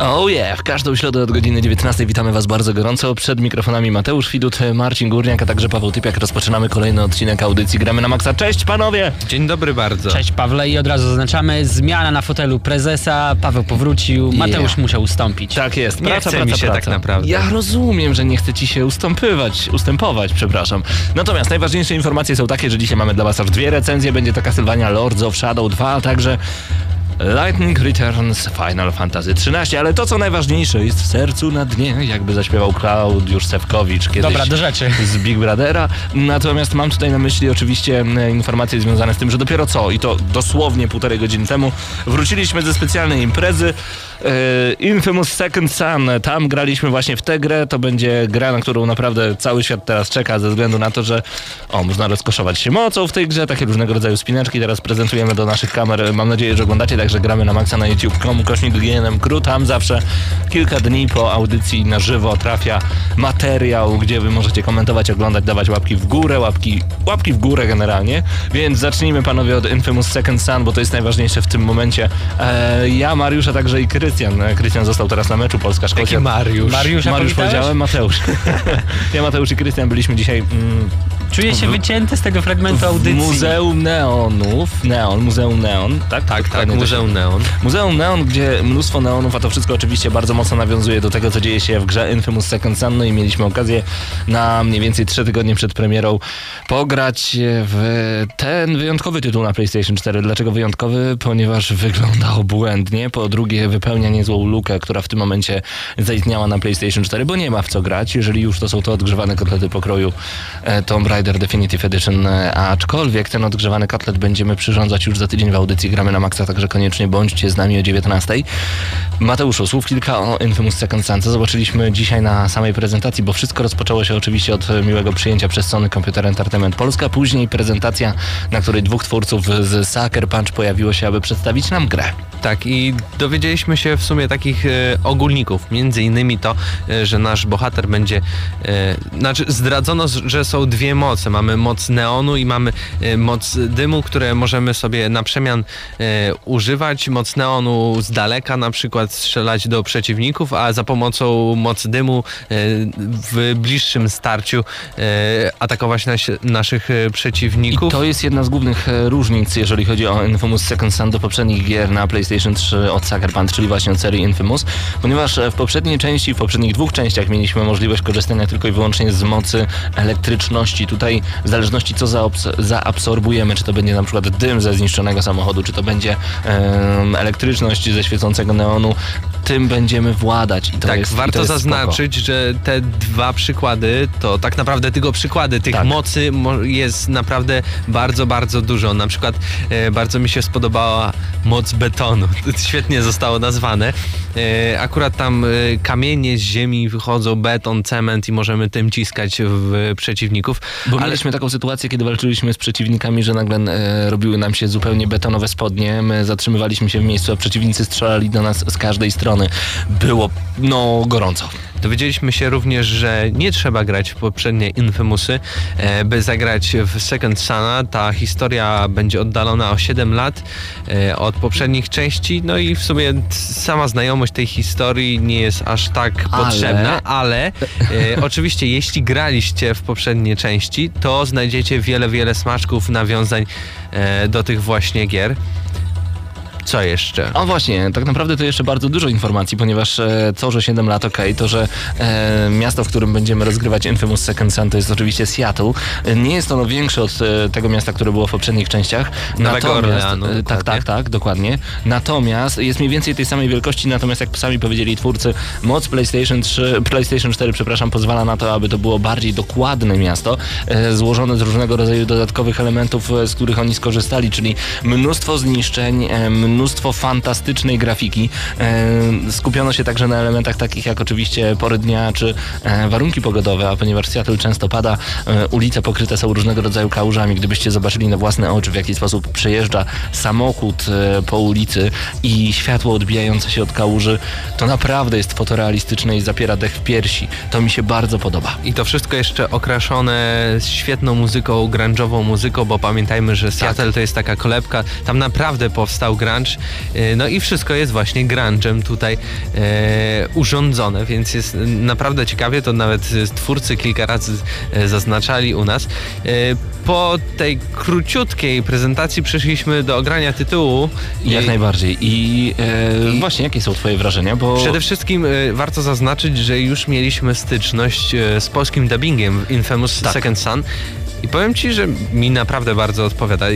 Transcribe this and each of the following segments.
Oh yeah, w każdą środę od godziny 19 witamy Was bardzo gorąco. Przed mikrofonami Mateusz Widut, Marcin Górniak, a także Paweł Typiak. Rozpoczynamy kolejny odcinek audycji Gramy na Maxa. Cześć panowie! Dzień dobry bardzo. Cześć Pawle i od razu zaznaczamy zmiana na fotelu prezesa, Paweł powrócił, Mateusz musiał ustąpić. Tak jest, Nie praca, chce praca, mi się praca. tak naprawdę. Ja rozumiem, że nie chce ci się ustępywać, ustępować, przepraszam. Natomiast najważniejsze informacje są takie, że dzisiaj mamy dla was aż dwie recenzje. Będzie to Castlevania Lords of Shadow 2, a także Lightning Returns Final Fantasy 13, ale to co najważniejsze jest w sercu na dnie, jakby zaśpiewał Klaudiusz Sewkowicz kiedyś Dobra, do rzeczy. z Big Brothera. Natomiast mam tutaj na myśli oczywiście e, informacje związane z tym, że dopiero co, i to dosłownie półtorej godziny temu, wróciliśmy ze specjalnej imprezy e, Infamous Second Son. Tam graliśmy właśnie w tę grę. To będzie gra, na którą naprawdę cały świat teraz czeka, ze względu na to, że o, można rozkoszować się mocą w tej grze, takie różnego rodzaju spinaczki. Teraz prezentujemy do naszych kamer. Mam nadzieję, że oglądacie, także gramy na maksa na youtube.com, kośnik GNM Crew. Tam zawsze kilka dni po audycji na żywo trafia materiał, gdzie wy możecie komentować, oglądać, dawać łapki w górę, łapki, łapki w górę generalnie. Więc zacznijmy panowie od Infamous Second Son, bo to jest najważniejsze w tym momencie. E, ja, Mariusz, a także i Krystian. E, Krystian został teraz na meczu Polska-Szkocja. Jaki Mariusz? Mariusza Mariusz powitałeś? powiedziałem, Mateusz. ja, Mateusz i Krystian byliśmy dzisiaj mm, Czuję się w- wycięty z tego fragmentu audycji. Muzeum Neonów. Neon, Muzeum Neon, tak? Tak, tak, Muzeum Neon. Muzeum Neon, gdzie mnóstwo neonów, a to wszystko oczywiście bardzo mocno nawiązuje do tego, co dzieje się w grze Infamous Second Son. No i mieliśmy okazję na mniej więcej trzy tygodnie przed premierą pograć w ten wyjątkowy tytuł na PlayStation 4. Dlaczego wyjątkowy? Ponieważ wygląda obłędnie. Po drugie, wypełnia niezłą lukę, która w tym momencie zaistniała na PlayStation 4, bo nie ma w co grać. Jeżeli już to są to odgrzewane kotlety pokroju e, Tomb Raider Definitive Edition, e, aczkolwiek ten odgrzewany kotlet będziemy przyrządzać już za tydzień w audycji Gramy na Maxa, także koniecznie bądźcie z nami o 19. Mateuszu, słów kilka o Infamous Second Son. Co zobaczyliśmy dzisiaj na samej prezentacji, bo wszystko rozpoczęło się oczywiście od miłego przyjęcia przez Sony Computer Entertainment Polska, później prezentacja, na której dwóch twórców z Sucker Punch pojawiło się, aby przedstawić nam grę. Tak, i dowiedzieliśmy się w sumie takich e, ogólników. Między innymi to, e, że nasz bohater będzie. E, znaczy, zdradzono, że są dwie moce. Mamy moc neonu i mamy e, moc dymu, które możemy sobie na przemian e, używać. Moc neonu z daleka, na przykład strzelać do przeciwników, a za pomocą mocy dymu e, w bliższym starciu atakować nasi, naszych e, I przeciwników. to jest jedna z głównych różnic, jeżeli chodzi o Infamous Second Son do poprzednich gier na PlayStation 3 od Sucker Punch, czyli właśnie od serii Infamous, ponieważ w poprzedniej części, w poprzednich dwóch częściach mieliśmy możliwość korzystania tylko i wyłącznie z mocy elektryczności. Tutaj w zależności co zaabsorbujemy, czy to będzie na przykład dym ze zniszczonego samochodu, czy to będzie elektryczność ze świecącego neonu, tym będziemy władać. I to tak, jest, i to warto jest spoko. zaznaczyć, że te dwa przykłady to tak naprawdę tylko przykłady tych Tak. mocy mo- jest naprawdę bardzo, bardzo dużo. Na przykład e, bardzo mi się spodobała moc betonu. To Świetnie zostało nazwane. E, akurat tam e, kamienie z ziemi wychodzą, beton, cement i możemy tym ciskać w przeciwników. Bo Ale- mieliśmy taką sytuację, kiedy walczyliśmy z przeciwnikami, że nagle e, robiły nam się zupełnie betonowe spodnie. My zatrzymywaliśmy się w miejscu, a przeciwnicy strzelali do nas z każdej strony. Było, no, gorąco. Dowiedzieliśmy się również, że nie trzeba grać w poprzednie Infamousy, e, by zagrać w Second Sona. Ta historia będzie oddalona o 7 lat e, od poprzednich części, no i w sumie sama znajomość tej historii nie jest aż tak Ale- potrzebna, ale e, oczywiście jeśli graliście w poprzednie części, to znajdziecie wiele, wiele smaczków, nawiązań do tych właśnie gier. Co jeszcze? A właśnie, tak naprawdę to jeszcze bardzo dużo informacji, ponieważ e, to, że 7 lat, ok, to, że e, miasto, w którym będziemy rozgrywać Infamous Second Son to jest oczywiście Seattle. E, nie jest ono większe od e, tego miasta, które było w poprzednich częściach. Nowego Orleanu, e, tak, tak, tak, dokładnie. Natomiast jest mniej więcej tej samej wielkości, natomiast jak sami powiedzieli twórcy, moc PlayStation 3, PlayStation 4, przepraszam, pozwala na to, aby to było bardziej dokładne miasto, e, złożone z różnego rodzaju dodatkowych elementów, e, z których oni skorzystali, czyli mnóstwo zniszczeń, e, mnóstwo fantastycznej grafiki. E, Skupiono się także na elementach takich jak oczywiście pory dnia czy e, warunki pogodowe, a ponieważ Seattle często pada, e, ulice pokryte są różnego rodzaju kałużami. Gdybyście zobaczyli na własne oczy, w jaki sposób przejeżdża samochód po ulicy i światło odbijające się od kałuży, to naprawdę jest fotorealistyczne i zapiera dech w piersi. To mi się bardzo podoba. I to wszystko jeszcze okraszone świetną muzyką, grunge'ową muzyką, bo pamiętajmy, że Seattle to jest taka kolebka, tam naprawdę powstał grunge, e, no i wszystko jest właśnie grunge'em tutaj e, urządzone, więc jest naprawdę ciekawie, to nawet twórcy kilka razy e, zaznaczali u nas. E, po tej króciutkiej prezentacji przeszliśmy do ogrania tytułu. Jak I- najbardziej. I, e, I- właśnie, jakie są twoje wrażenia? Bo Przede wszystkim warto zaznaczyć, że już mieliśmy styczność z polskim dubbingiem w Infamous Tak. Second Son i powiem ci, że mi naprawdę bardzo odpowiada.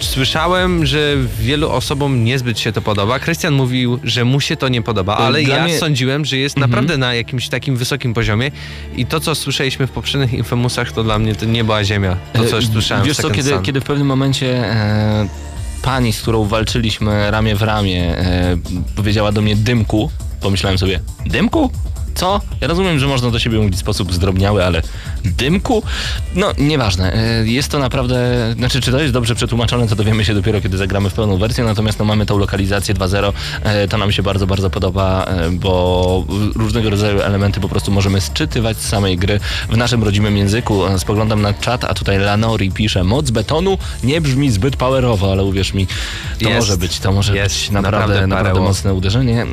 Słyszałem, że wielu osobom niezbyt się to podoba. Krystian mówił, że mu się to nie podoba, ale dla ja mnie- sądziłem, że jest Mhm. naprawdę na jakimś takim wysokim poziomie i to, co słyszeliśmy w poprzednich Infamousach, to dla mnie to nie była ziemia. To, co już E, słyszałem Wiesz w co, kiedy, kiedy w pewnym momencie e, pani, z którą walczyliśmy ramię w ramię, e, powiedziała do mnie dymku, pomyślałem sobie, dymku? Co? Ja rozumiem, że można do siebie mówić w sposób zdrobniały, ale dymku? No, nieważne. E, Jest to naprawdę, znaczy, czy to jest dobrze przetłumaczone, to dowiemy się dopiero, kiedy zagramy w pełną wersję, natomiast no, mamy tą lokalizację 2.0, e, to nam się bardzo, bardzo podoba, e, bo różnego rodzaju elementy po prostu możemy sczytywać z samej gry w naszym rodzimym języku. Spoglądam na czat, a tutaj Lanori pisze, moc betonu nie brzmi zbyt powerowo, ale uwierz mi, to Jest. może być, to może być naprawdę, Naprawdę naprawdę, mocne uderzenie.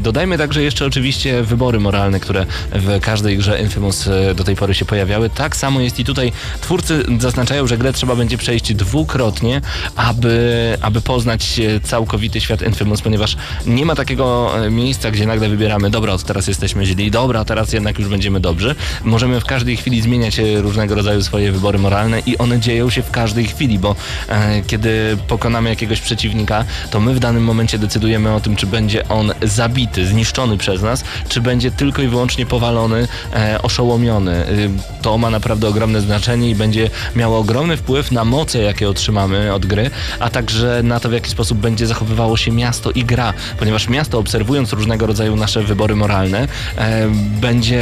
Dodajmy także jeszcze oczywiście wybory moralne, które w każdej grze Infamous e, do tej pory się pojawiały. Tak samo jest i tutaj. Twórcy zaznaczają, że grę trzeba będzie przejść dwukrotnie, aby, aby poznać e, całkowity świat Infamous, ponieważ nie ma takiego e, miejsca, gdzie nagle wybieramy, dobra, od teraz jesteśmy źli, dobra, teraz jednak już będziemy dobrzy. Możemy w każdej chwili zmieniać różnego rodzaju swoje wybory moralne i one dzieją się w każdej chwili, bo e, kiedy pokonamy jakiegoś przeciwnika, to my w danym momencie decydujemy o tym, czy będzie on zabity, zniszczony przez nas, czy będzie tylko i wyłącznie powalony, e, oszołomiony. Y, To ma naprawdę ogromne znaczenie i będzie miało ogromny wpływ na moce, jakie otrzymamy od gry, a także na to, w jaki sposób będzie zachowywało się miasto i gra, ponieważ miasto, obserwując różnego rodzaju nasze wybory moralne, e, będzie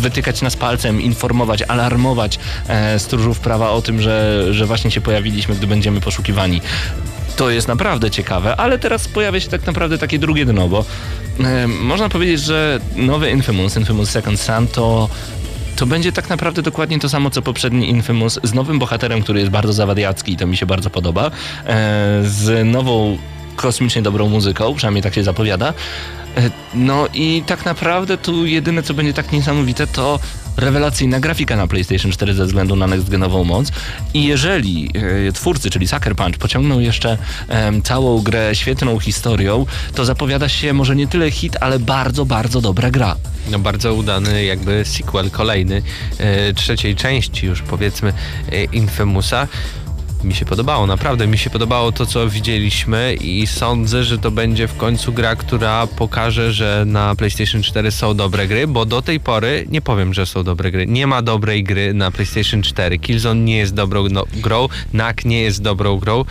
wytykać nas palcem, informować, alarmować e, stróżów prawa o tym, że, że właśnie się pojawiliśmy, gdy będziemy poszukiwani. To jest naprawdę ciekawe, ale teraz pojawia się tak naprawdę takie drugie dno, bo można powiedzieć, że nowy Infamous, Infamous Second Son to to będzie tak naprawdę dokładnie to samo, co poprzedni Infamous, z nowym bohaterem, który jest bardzo zawadiacki i to mi się bardzo podoba, e, z nową kosmicznie dobrą muzyką, przynajmniej tak się zapowiada. E, No i tak naprawdę tu jedyne, co będzie tak niesamowite, to rewelacyjna grafika na PlayStation 4 ze względu na next-genową moc. I jeżeli e, twórcy, czyli Sucker Punch, pociągną jeszcze całą grę świetną historią, to zapowiada się może nie tyle hit, ale bardzo, bardzo dobra gra. No bardzo udany jakby sequel kolejny e, trzeciej części już powiedzmy e, Infamousa. Mi się podobało, naprawdę mi się podobało to, co widzieliśmy i sądzę, że to będzie w końcu gra, która pokaże, że na PlayStation 4 są dobre gry, bo do tej pory nie powiem, że są dobre gry. Nie ma dobrej gry na PlayStation 4. Killzone nie jest dobrą no, grą, NAC nie jest dobrą grą.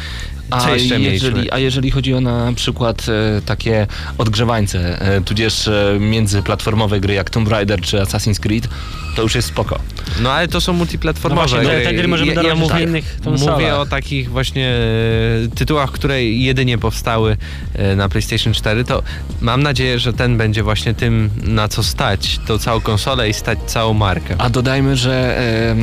A mieliśmy? jeżeli, a jeżeli chodzi o na przykład e, takie odgrzewańce, e, tudzież e, międzyplatformowe gry jak Tomb Raider czy Assassin's Creed, to już jest spoko. No ale to są multiplatformowe No właśnie, gry. te- gry możemy ja, ja mówię, innych konsolach. mówię o takich właśnie e, tytułach, które jedynie powstały e, na PlayStation 4, to mam nadzieję, że ten będzie właśnie tym, na co stać tą całą konsolę i stać całą markę. A dodajmy, że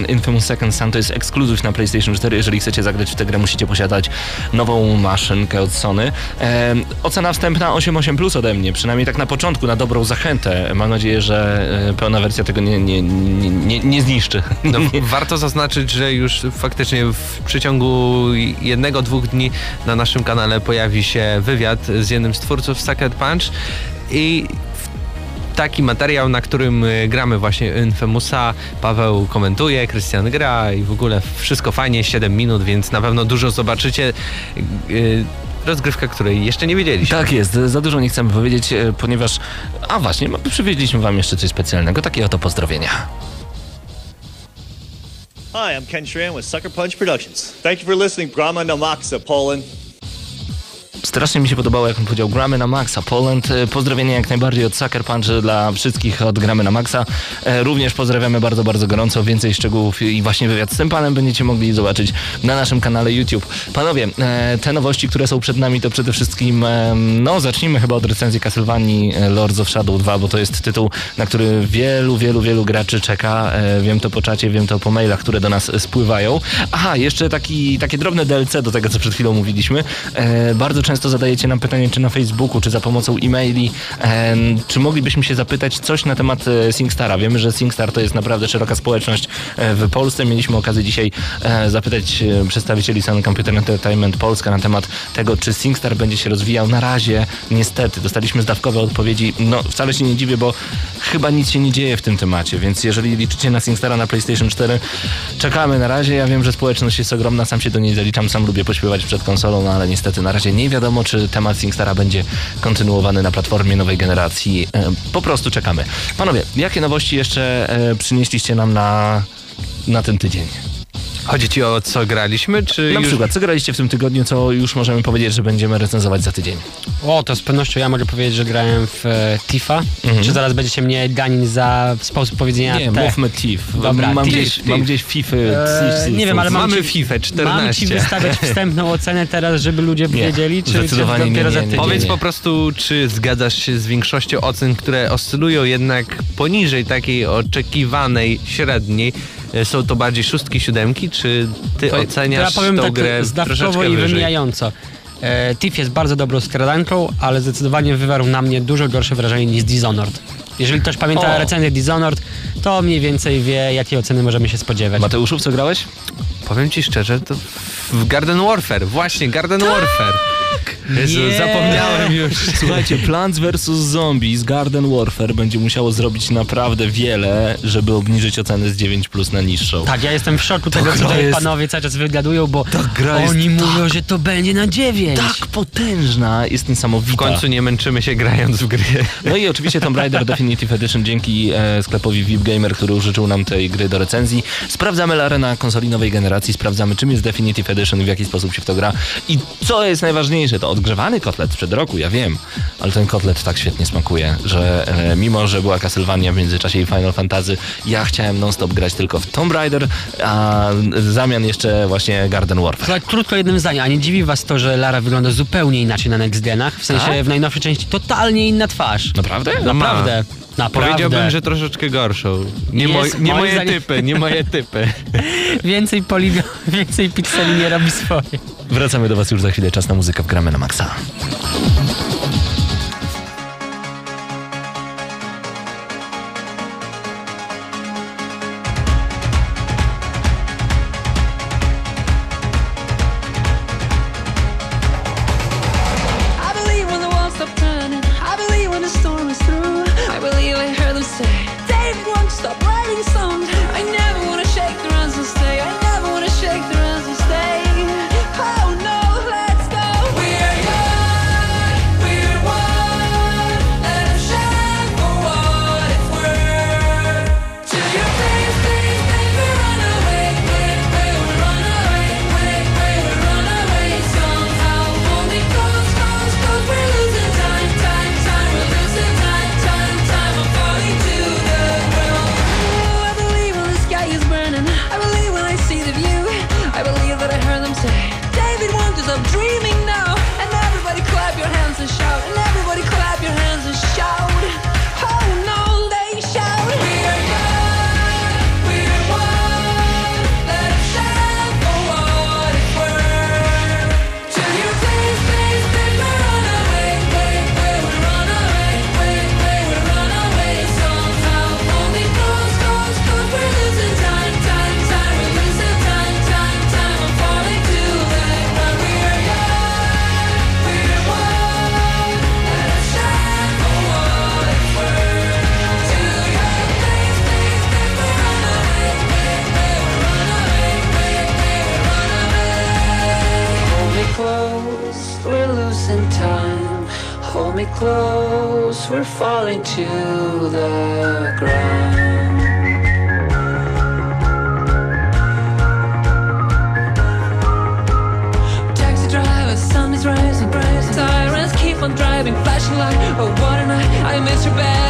e, Infamous Second Son to jest ekskluzyw na PlayStation 4. Jeżeli chcecie zagrać w tę grę, musicie posiadać nową maszynkę od Sony. E, ocena wstępna 8,8 plus ode mnie, przynajmniej tak na początku, na dobrą zachętę. Mam nadzieję, że pełna wersja tego nie, nie, nie, nie, nie zniszczy. No, warto zaznaczyć, że już faktycznie w przeciągu jednego, dwóch dni na naszym kanale pojawi się wywiad z jednym z twórców Sucker Punch i taki materiał, na którym y, gramy właśnie Infamousa. Paweł komentuje, Krystian gra i w ogóle wszystko fajnie, 7 minut, więc na pewno dużo zobaczycie. Rozgrywka, której jeszcze nie wiedzieliśmy. Tak jest, za dużo nie chcemy powiedzieć, e, ponieważ... A właśnie, przywieźliśmy wam jeszcze coś specjalnego, takie oto pozdrowienia. Hi, I'm Ken Schran with Sucker Punch Productions. Thank you for listening, Grama no Maxa, Poland. Strasznie mi się podobało, jak on powiedział gramy na Maxa Poland. E, Pozdrowienia jak najbardziej od Sucker Punch dla wszystkich od gramy na Maxa. E, Również pozdrawiamy bardzo, bardzo gorąco. Więcej szczegółów i właśnie wywiad z tym panem będziecie mogli zobaczyć na naszym kanale YouTube. Panowie, e, te nowości, które są przed nami, to przede wszystkim, no zacznijmy chyba od recenzji Castlevanii Lords of Shadow 2, bo to jest tytuł, na który wielu, wielu, wielu graczy czeka. Wiem to po czacie, wiem to po mailach, które do nas spływają. Aha, jeszcze taki, takie drobne DLC do tego, co przed chwilą mówiliśmy. Bardzo często zadajecie nam pytanie, czy na Facebooku, czy za pomocą e-maili, e, czy moglibyśmy się zapytać coś na temat e, SingStara. Wiemy, że SingStar to jest naprawdę szeroka społeczność e, w Polsce. Mieliśmy okazję dzisiaj e, zapytać e, przedstawicieli Sun Computer Entertainment Polska na temat tego, czy SingStar będzie się rozwijał. Na razie niestety dostaliśmy zdawkowe odpowiedzi. No wcale się nie dziwię, bo chyba nic się nie dzieje w tym temacie, więc jeżeli liczycie na SingStara na PlayStation 4, czekamy na razie. Ja wiem, że społeczność jest ogromna, sam się do niej zaliczam, sam lubię pośpiewać przed konsolą, no ale niestety na razie nie wiadomo, czy temat SingStara będzie kontynuowany na platformie nowej generacji. E, Po prostu czekamy. Panowie, jakie nowości jeszcze e, przynieśliście nam na, na ten tydzień? Chodzi ci o co graliśmy, czy Na już... przykład, co graliście w tym tygodniu, co już możemy powiedzieć, że będziemy recenzować za tydzień? O, to z pewnością ja mogę powiedzieć, że grałem w e, Tifa. Czy zaraz będziecie mnie ganić za sposób powiedzenia Nie, te? mówmy TIF. Dobra, mam, TIF, gdzieś, TIF. mam gdzieś FIFA. Eee, nie wiem, ale mam Mamy ci, FIFA 14. Mam ci wystawiać wstępną ocenę teraz, żeby ludzie Nie, wiedzieli, czy, zdecydowanie nie, dopiero nie, za nie. tydzień? Powiedz nie. po prostu, czy zgadzasz się z większością ocen, które oscylują jednak poniżej takiej oczekiwanej średniej? E, Są to bardziej szóstki, siódemki, czy ty To- to oceniasz ja powiem tą tak grę zdawkowo i wyżej? wymijająco. E, Tiff jest bardzo dobrą skradanką, ale zdecydowanie wywarł na mnie dużo gorsze wrażenie niż Dishonored. Jeżeli ktoś pamięta O. recenzję Dishonored, to mniej więcej wie, jakie oceny możemy się spodziewać. Mateuszów, co grałeś? Powiem ci szczerze, to w Garden Warfare, właśnie Garden Warfare. Jezu, Nie. zapomniałem już. Słuchajcie, Plants vs. Zombies Garden Warfare będzie musiało zrobić naprawdę wiele, żeby obniżyć ocenę z 9 plus na niższą. Tak, ja jestem w szoku tego, co gra tutaj jest- panowie cały czas wygadują, bo gra jest oni tak- mówią, że to będzie na 9. Tak potężna, jest niesamowita. W końcu nie męczymy się grając w gry. No i oczywiście Tomb Raider Definitive Edition dzięki e, sklepowi VIP Gamer, który użyczył nam tej gry do recenzji. Sprawdzamy larę na konsoli nowej generacji, sprawdzamy czym jest Definitive Edition i w jaki sposób się w to gra. I co jest najważniejsze, to odgrzewany kotlet sprzed roku, ja wiem, ale ten kotlet tak świetnie smakuje, że e, mimo, że była Castlevania w międzyczasie i Final Fantasy, ja chciałem non-stop grać tylko w Tomb Raider, a w zamian jeszcze właśnie Garden Warfare. Słuchaj, krótko jednym zdaniem, a nie dziwi was to, że Lara wygląda zupełnie inaczej na Next Genach? W sensie Tak? w najnowszej części totalnie inna twarz. Naprawdę? Naprawdę. Naprawdę. Powiedziałbym, że troszeczkę gorszą. Nie, moj, nie moje zdaniem- typy, nie moje typy. Więcej poligon, więcej pikseli nie robi swoje. Wracamy do was już za chwilę, czas na muzykę Gramy na walls stop turning. I close, we're falling to the ground. Sun is rising, rising. Sirens keep on driving, flashing light. Oh, what a night! I missed your bed,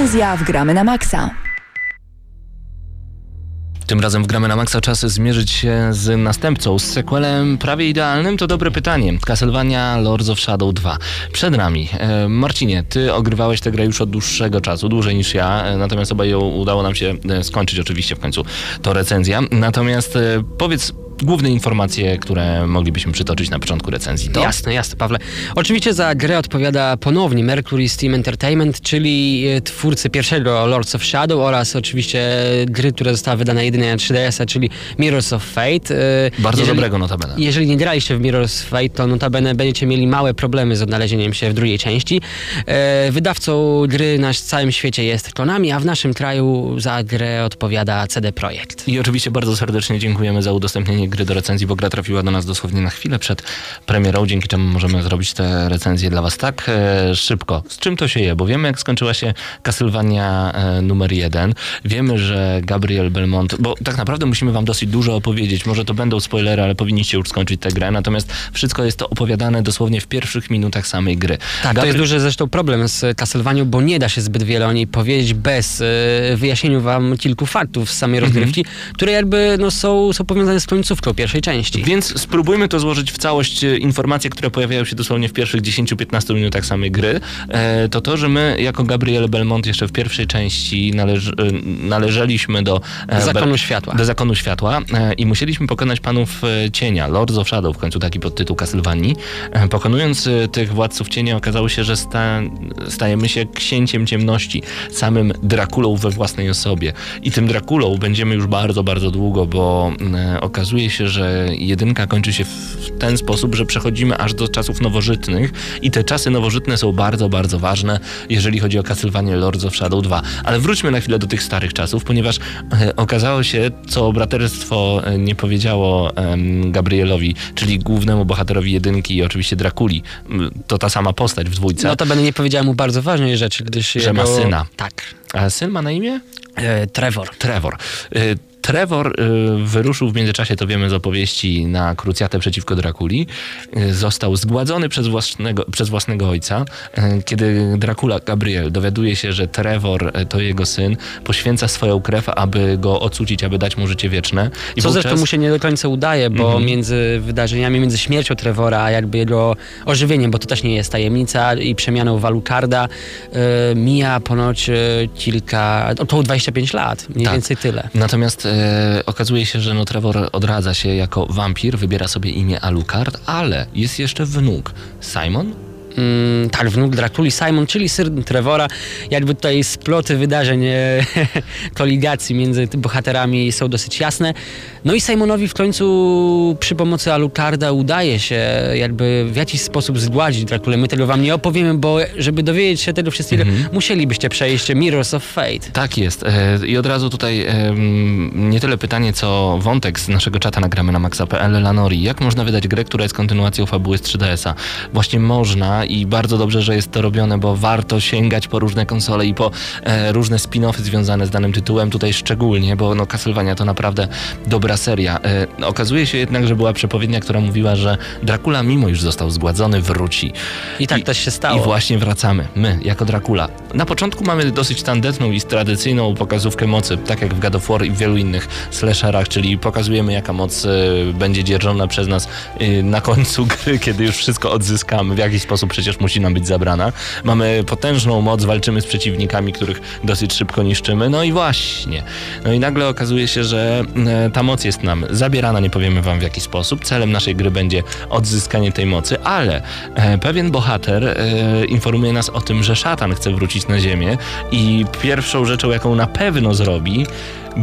Recenzja w Gramy na Maxa. Tym razem w Gramy na Maxa czas zmierzyć się z następcą, z sequelem prawie idealnym, to dobre pytanie. Castlevania Lords of Shadow 2. Przed nami. E, Marcinie, ty ogrywałeś tę grę już od dłuższego czasu, dłużej niż ja, e, natomiast obaj ją udało nam się e, skończyć oczywiście w końcu. To recenzja. Natomiast powiedz główne informacje, które moglibyśmy przytoczyć na początku recenzji. To Jasne, jasne, Pawle. Oczywiście za grę odpowiada ponownie Mercury Steam Entertainment, czyli e, twórcy pierwszego Lords of Shadow oraz oczywiście gry, która została wydana jedynie na 3DS-a, czyli Mirrors of Fate. E, Bardzo jeżeli- dobrego notabene. Jeżeli nie graliście w Mirror's Fate, to notabene będziecie mieli małe problemy z odnalezieniem się w drugiej części. E, wydawcą gry na całym świecie jest Konami, a w naszym kraju za grę odpowiada CD Projekt. I oczywiście bardzo serdecznie dziękujemy za udostępnienie gry do recenzji, bo gra trafiła do nas dosłownie na chwilę przed premierą, dzięki czemu możemy zrobić tę recenzję dla Was tak e, szybko. Z czym to się je? Bo wiemy, jak skończyła się Castlevania e, numer jeden. Wiemy, że Gabriel Belmont, bo tak naprawdę musimy Wam dosyć dużo opowiedzieć. Może to będą spoilery, ale powinniście już skończyć tę grę. Natomiast wszystko jest to opowiadane dosłownie w pierwszych minutach samej gry. Tak, to jest duży zresztą problem z Castlevanią, bo nie da się zbyt wiele o niej powiedzieć bez e, wyjaśnienia wam kilku faktów z samej rozgrywki, które jakby no, są, są powiązane z końcówką pierwszej części. Więc spróbujmy to złożyć w całość e, informacje, które pojawiają się dosłownie w pierwszych 10-15 minutach samej gry. E, to to, że my jako Gabriel Belmont jeszcze w pierwszej części należ, e, należeliśmy do Zakonu Światła. Do zakonu światła i musieliśmy pokonać panów cienia, Lords of Shadow, w końcu taki podtytuł Castlevanii. Pokonując tych władców cienia okazało się, że sta, stajemy się księciem ciemności, samym Drakulą we własnej osobie. I tym Drakulą będziemy już bardzo, bardzo długo, bo e, się, że jedynka kończy się w ten sposób, że przechodzimy aż do czasów nowożytnych i te czasy nowożytne są bardzo, bardzo ważne, jeżeli chodzi o Castlevania Lords of Shadow 2. Ale wróćmy na chwilę do tych starych czasów, ponieważ e, okazało się, co braterstwo e, nie powiedziało em, Gabrielowi, czyli głównemu bohaterowi jedynki i oczywiście Drakuli. To ta sama postać w dwójce. Notabene nie powiedziałem mu bardzo ważnej rzeczy, gdyż Że jego... ma syna. Tak. A syn ma na imię? E, Trevor. Trevor. Trevor y, wyruszył w międzyczasie, to wiemy z opowieści, na krucjatę przeciwko Drakuli. Y, Został zgładzony przez własnego, przez własnego ojca. Y, Kiedy Dracula, Gabriel, dowiaduje się, że Trevor to jego syn, poświęca swoją krew, aby go ocucić, aby dać mu życie wieczne. I Co wówczas- zresztą mu się nie do końca udaje, bo Mhm. między wydarzeniami, między śmiercią Trevora, a jakby jego ożywieniem, bo to też nie jest tajemnica, i przemianą w Alucarda, e, mija ponoć kilka, około 25 lat, mniej Tak. więcej tyle. Natomiast e, okazuje się, że no Trevor odradza się jako wampir, wybiera sobie imię Alucard, ale jest jeszcze wnuk. Simon? Mm, tak, wnuk Drakuli, Simon, czyli syn Trevora. Jakby tutaj sploty wydarzeń, e, koligacji między bohaterami są dosyć jasne. No i Simonowi w końcu przy pomocy Alucarda udaje się jakby w jakiś sposób zgładzić Drakulę. My tego wam nie opowiemy, bo żeby dowiedzieć się tego wszystkiego, musielibyście przejść Mirrors of Fate. Tak jest. E, I od razu tutaj em, nie tyle pytanie, co wątek z naszego czata nagramy na maxa.pl. Lanori, jak można wydać grę, która jest kontynuacją fabuły z 3DS-a? Właśnie można i bardzo dobrze, że jest to robione, bo warto sięgać po różne konsole i po e, różne spin-offy związane z danym tytułem. Tutaj szczególnie, bo no, Castlevania to naprawdę dobra seria. E, okazuje się jednak, że była przepowiednia, która mówiła, że Dracula, mimo już został zgładzony, wróci. I tak też się stało. I właśnie wracamy. My, jako Dracula. Na początku mamy dosyć tandetną i tradycyjną pokazówkę mocy, tak jak w God of War i w wielu innych slasherach, czyli pokazujemy jaka moc e, będzie dzierżona przez nas e, na końcu gry, kiedy już wszystko odzyskamy. W jakiś sposób przecież musi nam być zabrana. Mamy potężną moc, walczymy z przeciwnikami, których dosyć szybko niszczymy. No i właśnie. No i nagle okazuje się, że e, ta moc jest nam zabierana, nie powiemy wam w jaki sposób. Celem naszej gry będzie odzyskanie tej mocy, ale e, pewien bohater e, informuje nas o tym, że szatan chce wrócić na ziemię i pierwszą rzeczą, jaką na pewno zrobi,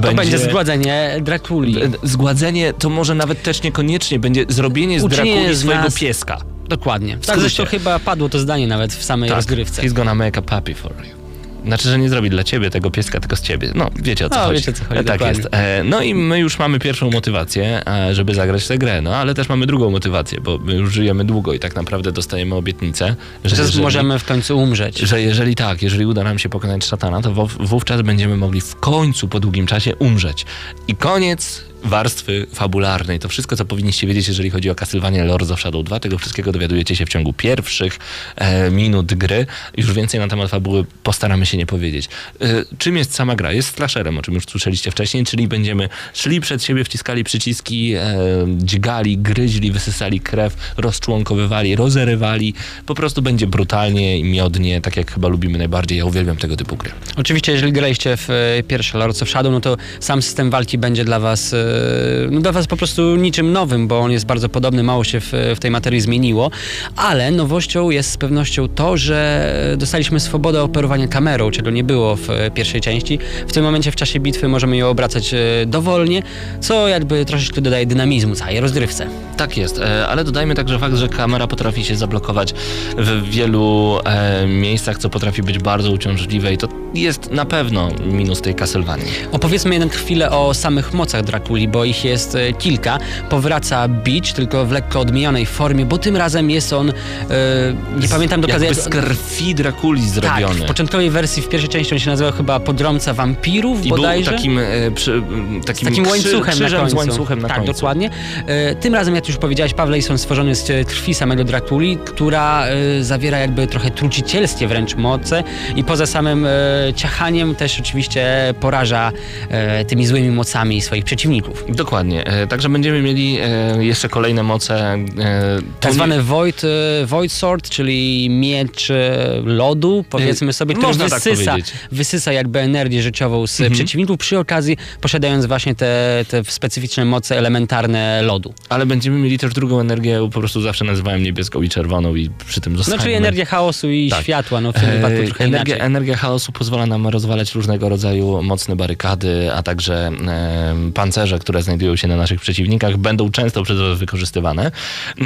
To będzie zgładzenie Drakuli. Zgładzenie to może nawet też niekoniecznie będzie zrobienie z Uczynienie Drakuli swojego nas- pieska. Dokładnie. Tak zresztą chyba padło to zdanie nawet w samej rozgrywce. He's gonna make a puppy for you. Znaczy, że nie zrobi dla ciebie tego pieska, tylko z ciebie. No, wiecie o co No, chodzi. wiecie, co chodzi, tak dokładnie. jest. E, No i my już mamy pierwszą motywację, e, żeby zagrać tę grę, no ale też mamy drugą motywację, bo my już żyjemy długo i tak naprawdę dostajemy obietnicę, że Że jeżeli, możemy w końcu umrzeć. że jeżeli tak, jeżeli uda nam się pokonać szatana, to wów- wówczas będziemy mogli w końcu po długim czasie umrzeć. I koniec warstwy fabularnej. To wszystko, co powinniście wiedzieć, jeżeli chodzi o Castlevania Lords of Shadow 2. Tego wszystkiego dowiadujecie się w ciągu pierwszych e, minut gry. Już więcej na temat fabuły postaramy się nie powiedzieć. E, czym jest sama gra? Jest slasherem, o czym już słyszeliście wcześniej, czyli będziemy szli przed siebie, wciskali przyciski, e, dźgali, gryźli, wysysali krew, rozczłonkowywali, rozerywali. Po prostu będzie brutalnie i miodnie, tak jak chyba lubimy najbardziej. Ja uwielbiam tego typu gry. Oczywiście, jeżeli graliście w e, pierwsze Lords of Shadow, no to sam system walki będzie dla was, e, no dla was po prostu niczym nowym, bo on jest bardzo podobny, mało się w, w tej materii zmieniło, ale nowością jest z pewnością to, że dostaliśmy swobodę operowania kamerą, czego nie było w e, pierwszej części. W tym momencie w czasie bitwy możemy ją obracać e, dowolnie, co jakby troszeczkę dodaje dynamizmu całej rozgrywce. Tak jest, e, ale dodajmy także fakt, że kamera potrafi się zablokować w wielu e, miejscach, co potrafi być bardzo uciążliwe i to jest na pewno minus tej Castlevanii. Opowiedzmy jednak chwilę o samych mocach Drakuli, bo ich jest e, kilka. Powraca Beach, tylko w lekko odmienionej formie, bo tym razem jest on, e, nie pamiętam do Jakby z krwi Drakuli tak, zrobiony. w początkowej wersji w pierwszej części on się nazywał chyba Podrąca Wampirów I był bodajże. takim, e, przy, takim, takim krzy- łańcuchem na końcu. z łańcuchem na tak, końcu. dokładnie. Tym razem, jak już powiedziałeś, Pawle, są stworzone z krwi samego Drakuli, która zawiera jakby trochę trucicielskie wręcz moce i poza samym ciachaniem też oczywiście poraża tymi złymi mocami swoich przeciwników. Dokładnie. E, Także będziemy mieli e, jeszcze kolejne moce. e, Tak to zwany Void, Void Sword, czyli miecz lodu, powiedzmy sobie, który można tak wysysa, powiedzieć. wysysa jakby energię życiową z przeciwników, przy okazji posiadając właśnie te, te specyficzne moce elementarne lodu. Ale będziemy mieli też drugą energię, po prostu zawsze nazywałem niebieską i czerwoną i przy tym No zostańmy. czyli energia chaosu i Tak. światła, no w tym wypadku trochę energia, inaczej. energia chaosu pozwala nam rozwalać różnego rodzaju mocne barykady, a także e, pancerze, które znajdują się na naszych przeciwnikach, będą często przez was wykorzystywane.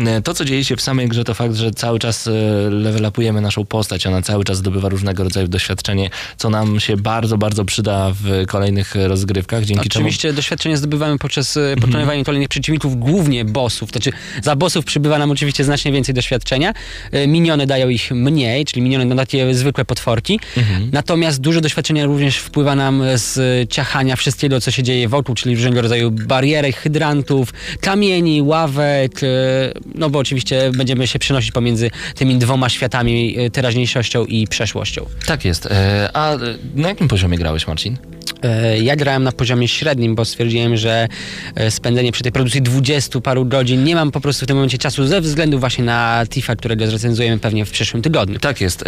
E, To, co dzieje się w samej grze, to fakt, że cały czas e, level upujemy naszą postać, ona cały czas zdobywa różnego rodzaju doświadczenie, co nam się bardzo, bardzo przyda w kolejnych rozgrywkach, dzięki Oczywiście doświadczenie zdobywamy poprzez e, pokonywanie kolejnych przeciwników, głównie bossów. Znaczy, za bossów przybywa nam oczywiście znacznie więcej doświadczenia. E, Miniony dają ich mniej, czyli miniony na takie zwykłe potworki. Natomiast dużo doświadczenia również wpływa nam z ciachania wszystkiego, co się dzieje wokół, czyli różnego rodzaju barierek, hydrantów, kamieni, ławek. e, No bo oczywiście będziemy się przenosić pomiędzy tymi dwoma światami, e, teraźniejszością i przeszłością. Tak jest. E, A na jakim poziomie grałeś, Marcin? Ja grałem na poziomie średnim, bo stwierdziłem, że spędzenie przy tej produkcji 20 paru godzin nie mam po prostu w tym momencie czasu ze względu właśnie na Tifa, którego zrecenzujemy pewnie w przyszłym tygodniu. Tak jest.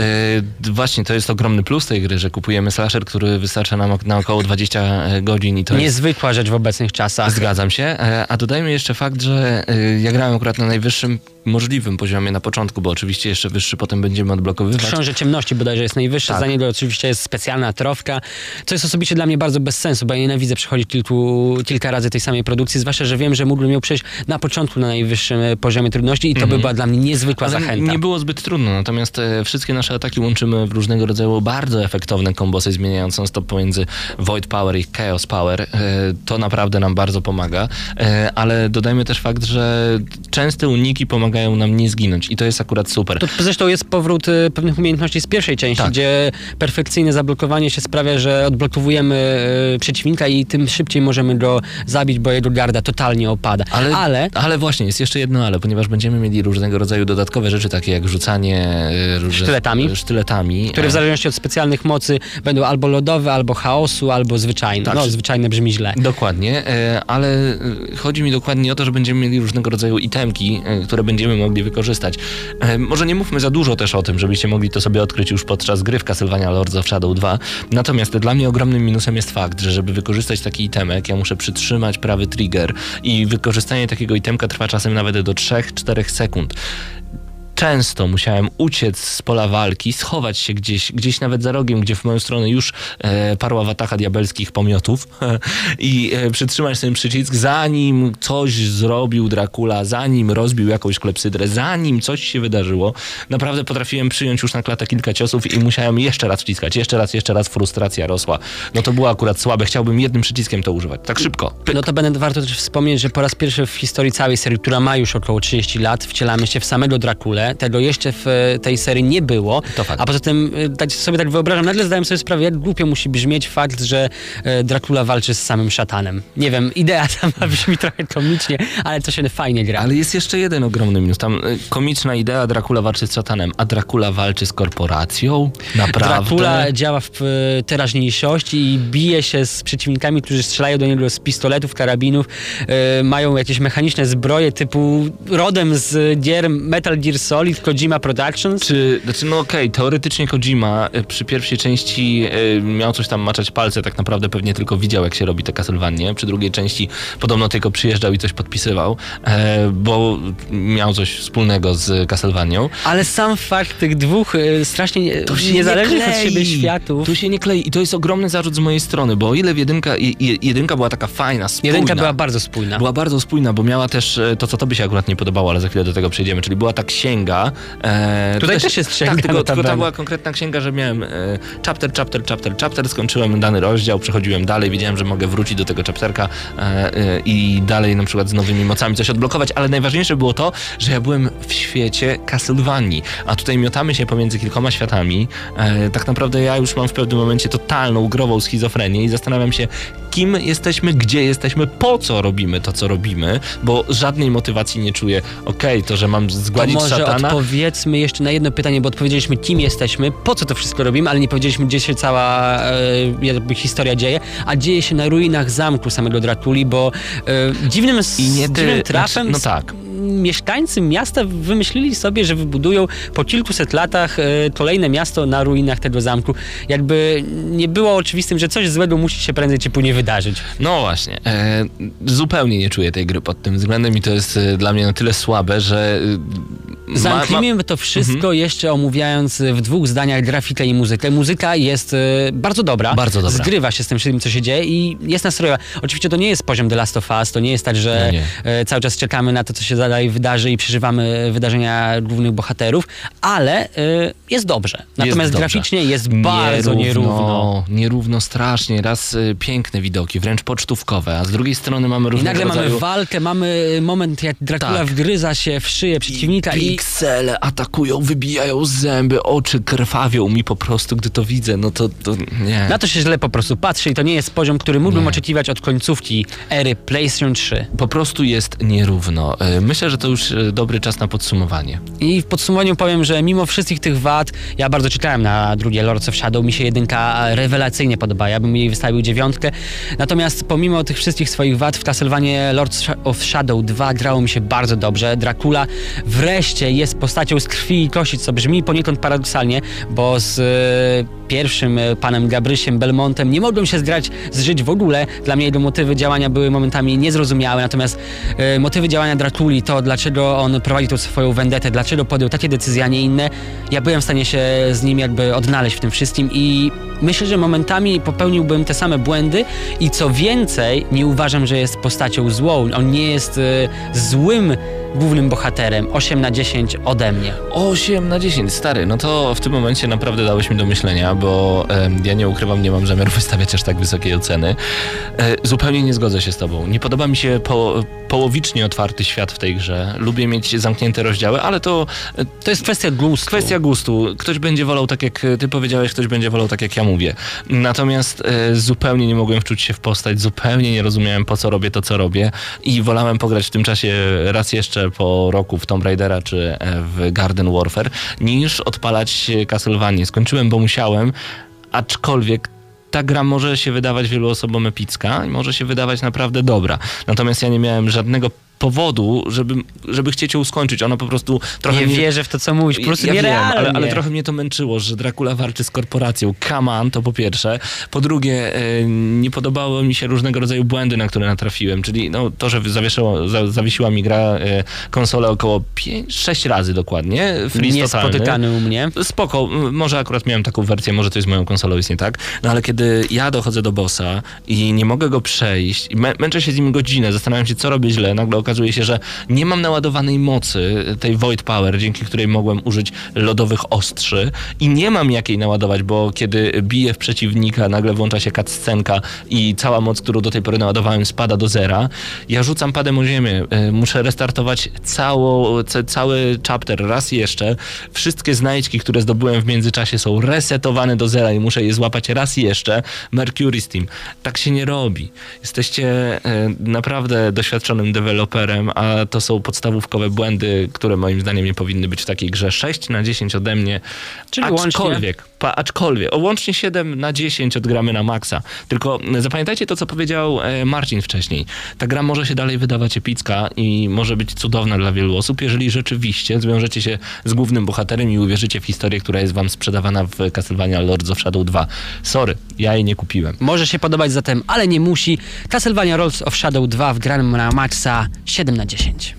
Właśnie to jest ogromny plus tej gry, że kupujemy slasher, który wystarcza nam na około 20 godzin i to jest... Niezwykła rzecz w obecnych czasach. Zgadzam się. E, A dodajmy jeszcze fakt, że e, ja grałem akurat na najwyższym możliwym poziomie na początku, bo oczywiście jeszcze wyższy potem będziemy odblokowywać. Książę Ciemności bodajże jest najwyższa, Tak. za niego oczywiście jest specjalna trofka, co jest osobiście dla mnie bardzo bez sensu, bo ja nienawidzę przechodzić kilku, kilka razy tej samej produkcji, zwłaszcza, że wiem, że mógłbym ją przejść na początku na najwyższym e, poziomie trudności i to by była dla mnie niezwykła Mhm. Ale zachęta. nie było zbyt trudno, natomiast e, wszystkie nasze ataki łączymy w różnego rodzaju bardzo efektowny cudowne kombosy zmieniające stop pomiędzy Void Power i Chaos Power. E, To naprawdę nam bardzo pomaga, ale dodajmy też fakt, że częste uniki pomagają nam nie zginąć i to jest akurat super. To zresztą jest powrót y, pewnych umiejętności z pierwszej części, Tak. gdzie perfekcyjne zablokowanie się sprawia, że odblokowujemy y, przeciwnika i tym szybciej możemy go zabić, bo jego garda totalnie opada. Ale, ale ale właśnie, jest jeszcze jedno ale, ponieważ będziemy mieli różnego rodzaju dodatkowe rzeczy, takie jak rzucanie różne- Sztyletami. sztyletami które w e, zależności od specjalnych mocy będą albo lodowe, albo chaosu, albo zwyczajne. Tak, no, zwyczajne brzmi źle. Dokładnie, e, ale chodzi mi dokładnie o to, że będziemy mieli różnego rodzaju itemki, e, które będziemy mogli wykorzystać. E, Może nie mówmy za dużo też o tym, żebyście mogli to sobie odkryć już podczas gry w Castlevania Lords of Shadow 2. Natomiast dla mnie ogromnym minusem jest fakt, że żeby wykorzystać taki itemek, ja muszę przytrzymać prawy trigger i wykorzystanie takiego itemka trwa czasem nawet do 3-4 sekund. Często musiałem uciec z pola walki, schować się gdzieś, gdzieś nawet za rogiem, gdzie w moją stronę już e, parła watacha diabelskich pomiotów i e, przytrzymać ten przycisk, zanim coś zrobił Dracula, zanim rozbił jakąś klepsydrę, zanim coś się wydarzyło. Naprawdę potrafiłem przyjąć już na klatę kilka ciosów i musiałem jeszcze raz wciskać, jeszcze raz, jeszcze raz, frustracja rosła. No to było akurat słabe, chciałbym jednym przyciskiem to używać, tak szybko. Pyk. No to będę warto też wspomnieć, że po raz pierwszy w historii całej serii, która ma już około 30 lat, wcielamy się w samego Drakulę. Tego jeszcze w e, tej serii nie było. To fakt. A poza tym, e, tak sobie tak wyobrażam, nagle zdałem sobie sprawę, jak głupio musi brzmieć fakt, że e, Dracula walczy z samym szatanem. Nie wiem, idea sama brzmi trochę komicznie, ale to się fajnie gra. Ale jest jeszcze jeden ogromny minus. Tam komiczna idea, Dracula walczy z szatanem, a Dracula walczy z korporacją? Naprawdę? Dracula działa w teraźniejszości i bije się z przeciwnikami, którzy strzelają do niego z pistoletów, karabinów, mają jakieś mechaniczne zbroje typu rodem z gier Metal Gear Solid, Kojima Productions. Czy, znaczy, no okej, teoretycznie Kojima y, przy pierwszej części y, miał coś tam maczać palce, tak naprawdę pewnie tylko widział, jak się robi te Castlevanie. Przy drugiej części podobno tylko przyjeżdżał i coś podpisywał, e, bo miał coś wspólnego z Castlevanią. Ale sam fakt tych dwóch e, strasznie niezależnych nie od siebie światów. Tu się nie klei i to jest ogromny zarzut z mojej strony, bo o ile jedynka, je- je- jedynka była taka fajna, spójna. Jedynka była bardzo spójna. Była bardzo spójna, bo miała też e, to, co tobie się akurat nie podobało, ale za chwilę do tego przejdziemy, czyli była ta księga. E, Tutaj też jest księga, Tak, tylko, tylko notabene. to była konkretna księga, że miałem e, chapter, chapter, chapter, chapter, skończyłem dany rozdział, przechodziłem dalej, wiedziałem, że mogę wrócić do tego chapterka e, e, i dalej na przykład z nowymi mocami coś odblokować, ale najważniejsze było to, że ja byłem w świecie Castlevanii, a tutaj miotamy się pomiędzy kilkoma światami. E, tak naprawdę ja już mam w pewnym momencie totalną grową schizofrenię i zastanawiam się, kim jesteśmy, gdzie jesteśmy, po co robimy to, co robimy, bo żadnej motywacji nie czuję. Okej, to, że mam To zgładzić może szatana. odpowiedzmy jeszcze na jedno pytanie, bo odpowiedzieliśmy kim jesteśmy, po co to wszystko robimy, ale nie powiedzieliśmy gdzie się cała e, historia dzieje, a dzieje się na ruinach zamku samego Drakuli, bo e, dziwnym, I nie ty- dziwnym trafem znaczy, no tak. mieszkańcy miasta wymyślili sobie, że wybudują po kilkuset latach e, kolejne miasto na ruinach tego zamku. Jakby nie było oczywistym, że coś złego musi się prędzej czy później wydarzyć. No właśnie, e, zupełnie nie czuję tej gry pod tym względem i to jest e, dla mnie na tyle słabe, że e, ma- Zamknijmy to wszystko Mhm. jeszcze omówiając w dwóch zdaniach grafikę i muzykę. Muzyka jest e, bardzo dobra. Bardzo dobra. Zgrywa się z tym wszystkim, co się dzieje i jest nastrojowa. Oczywiście to nie jest poziom The Last of Us, to nie jest tak, że No e, cały czas czekamy na to, co się dalej wydarzy i przeżywamy wydarzenia głównych bohaterów, ale e, jest dobrze. Natomiast dobrze. graficznie jest bardzo nierówno. Nierówno strasznie. Raz e, piękne widoki, wręcz pocztówkowe, a z drugiej strony mamy I różnego nagle mamy rodzaju... walkę, mamy moment, jak Dracula Tak. wgryza się w szyję przeciwnika i, Piksele atakują, wybijają zęby, oczy krwawią mi po prostu, gdy to widzę. No to, to nie. Na to się źle po prostu patrzy i to nie jest poziom, który mógłbym Nie. oczekiwać od końcówki ery PlayStation 3. Po prostu jest nierówno. E, Myślę, że to już e, dobry czas na podsumowanie. I w podsumowaniu powiem, że mimo wszystkich tych wad, ja bardzo czekałem na drugie Lords of Shadow, mi się jedynka rewelacyjnie podoba, ja bym jej wystawił dziewiątkę. Natomiast pomimo tych wszystkich swoich wad w Castlevanie Lords of Shadow 2 grało mi się bardzo dobrze. Dracula wreszcie jest postacią z krwi i kości, co brzmi poniekąd paradoksalnie, bo z e, pierwszym e, panem Gabrysiem Belmontem nie mogłem się zgrać, zżyć w ogóle. Dla mnie jego motywy działania były momentami niezrozumiałe, natomiast e, motywy działania Drakuli, to dlaczego on prowadzi tą swoją vendetę, dlaczego podjął takie decyzje, a nie inne, ja byłem w stanie się z nim jakby odnaleźć w tym wszystkim i myślę, że momentami popełniłbym te same błędy i co więcej, nie uważam, że jest postacią złą. On nie jest e, złym głównym bohaterem. 8 na 10 ode mnie. 8 na 10, stary, no to w tym momencie naprawdę dałeś mi do myślenia, bo em, ja nie ukrywam, nie mam zamiaru wystawiać aż tak wysokiej oceny. E, zupełnie nie zgodzę się z tobą. Nie podoba mi się po, połowicznie otwarty świat w tej grze. Lubię mieć zamknięte rozdziały, ale to e, To jest kwestia gustu. Kwestia gustu. Ktoś będzie wolał tak, jak ty powiedziałeś, ktoś będzie wolał tak, jak ja mówię. Natomiast e, zupełnie nie mogłem wczuć się w postać, zupełnie nie rozumiałem, po co robię to, co robię i wolałem pograć w tym czasie raz jeszcze po roku w Tomb Raidera czy e, w Garden Warfare, niż odpalać Castlevania. Skończyłem, bo musiałem, aczkolwiek ta gra może się wydawać wielu osobom epicka i może się wydawać naprawdę dobra. Natomiast ja nie miałem żadnego powodu, żeby, żeby chcieć ją skończyć. Ona po prostu trochę Nie mnie- wierzę w to, co mówisz. Po prostu ja wiem, ale, ale trochę mnie to męczyło, że Dracula walczy z korporacją. Come on, to po pierwsze. Po drugie, nie podobały mi się różnego rodzaju błędy, na które natrafiłem. Czyli no, to, że zawieszyło, za, zawiesiła mi gra e, konsolę około 6 razy dokładnie. Freeze. Niespotykany u mnie. Spoko, może akurat miałem taką wersję, może to jest moją konsolą, jest nie tak. No ale kiedy ja dochodzę do bossa i nie mogę go przejść, mę męczę się z nim godzinę, zastanawiam się, co robię źle, nagle okazuje się, że nie mam naładowanej mocy, tej Void Power, dzięki której mogłem użyć lodowych ostrzy i nie mam jakiej naładować, bo kiedy biję w przeciwnika, nagle włącza się cutscenka i cała moc, którą do tej pory naładowałem, spada do zera. Ja rzucam padem o ziemię, e, muszę restartować cało, ca, cały chapter raz jeszcze. Wszystkie znajdźki, które zdobyłem w międzyczasie są resetowane do zera i muszę je złapać raz jeszcze. Mercury Steam. Tak się nie robi. Jesteście e, naprawdę doświadczonym deweloperem, a to są podstawówkowe błędy, które moim zdaniem nie powinny być w takiej grze. 6 na 10 ode mnie. Czyli łącznie? Aczkolwiek, o, łącznie 7 na 10 odgramy na maksa. Tylko zapamiętajcie to, co powiedział e, Marcin wcześniej. Ta gra może się dalej wydawać epicka i może być cudowna dla wielu osób, jeżeli rzeczywiście zwiążecie się z głównym bohaterem i uwierzycie w historię, która jest wam sprzedawana w Castlevania Lords of Shadow 2. Sorry, ja jej nie kupiłem. Może się podobać zatem, ale nie musi. Castlevania Rolls of Shadow 2 w granym na maksa 7 na 10.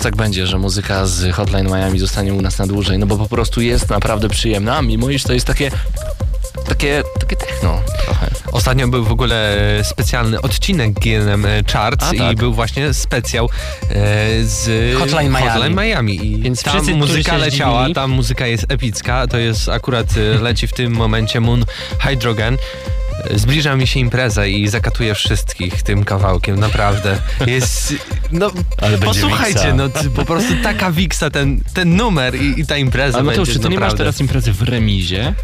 już tak będzie, że muzyka z Hotline Miami zostanie u nas na dłużej, no bo po prostu jest naprawdę przyjemna, mimo iż to jest takie takie, takie techno trochę. Ostatnio był w ogóle specjalny odcinek GNM Charts A, tak. i był właśnie specjał e, z Hotline Miami. Hotline Miami. I Więc tam wszyscy, muzyka leciała, tam muzyka jest epicka, to jest akurat e, leci w tym momencie Moon Hydrogen. Zbliża mi się impreza i zakatuję wszystkich tym kawałkiem, naprawdę. Jest, no Ale posłuchajcie, no po prostu taka wiksa ten, ten numer i, i ta impreza Ale Mateusz, będzie czy ty nie masz naprawdę. teraz imprezy w remizie?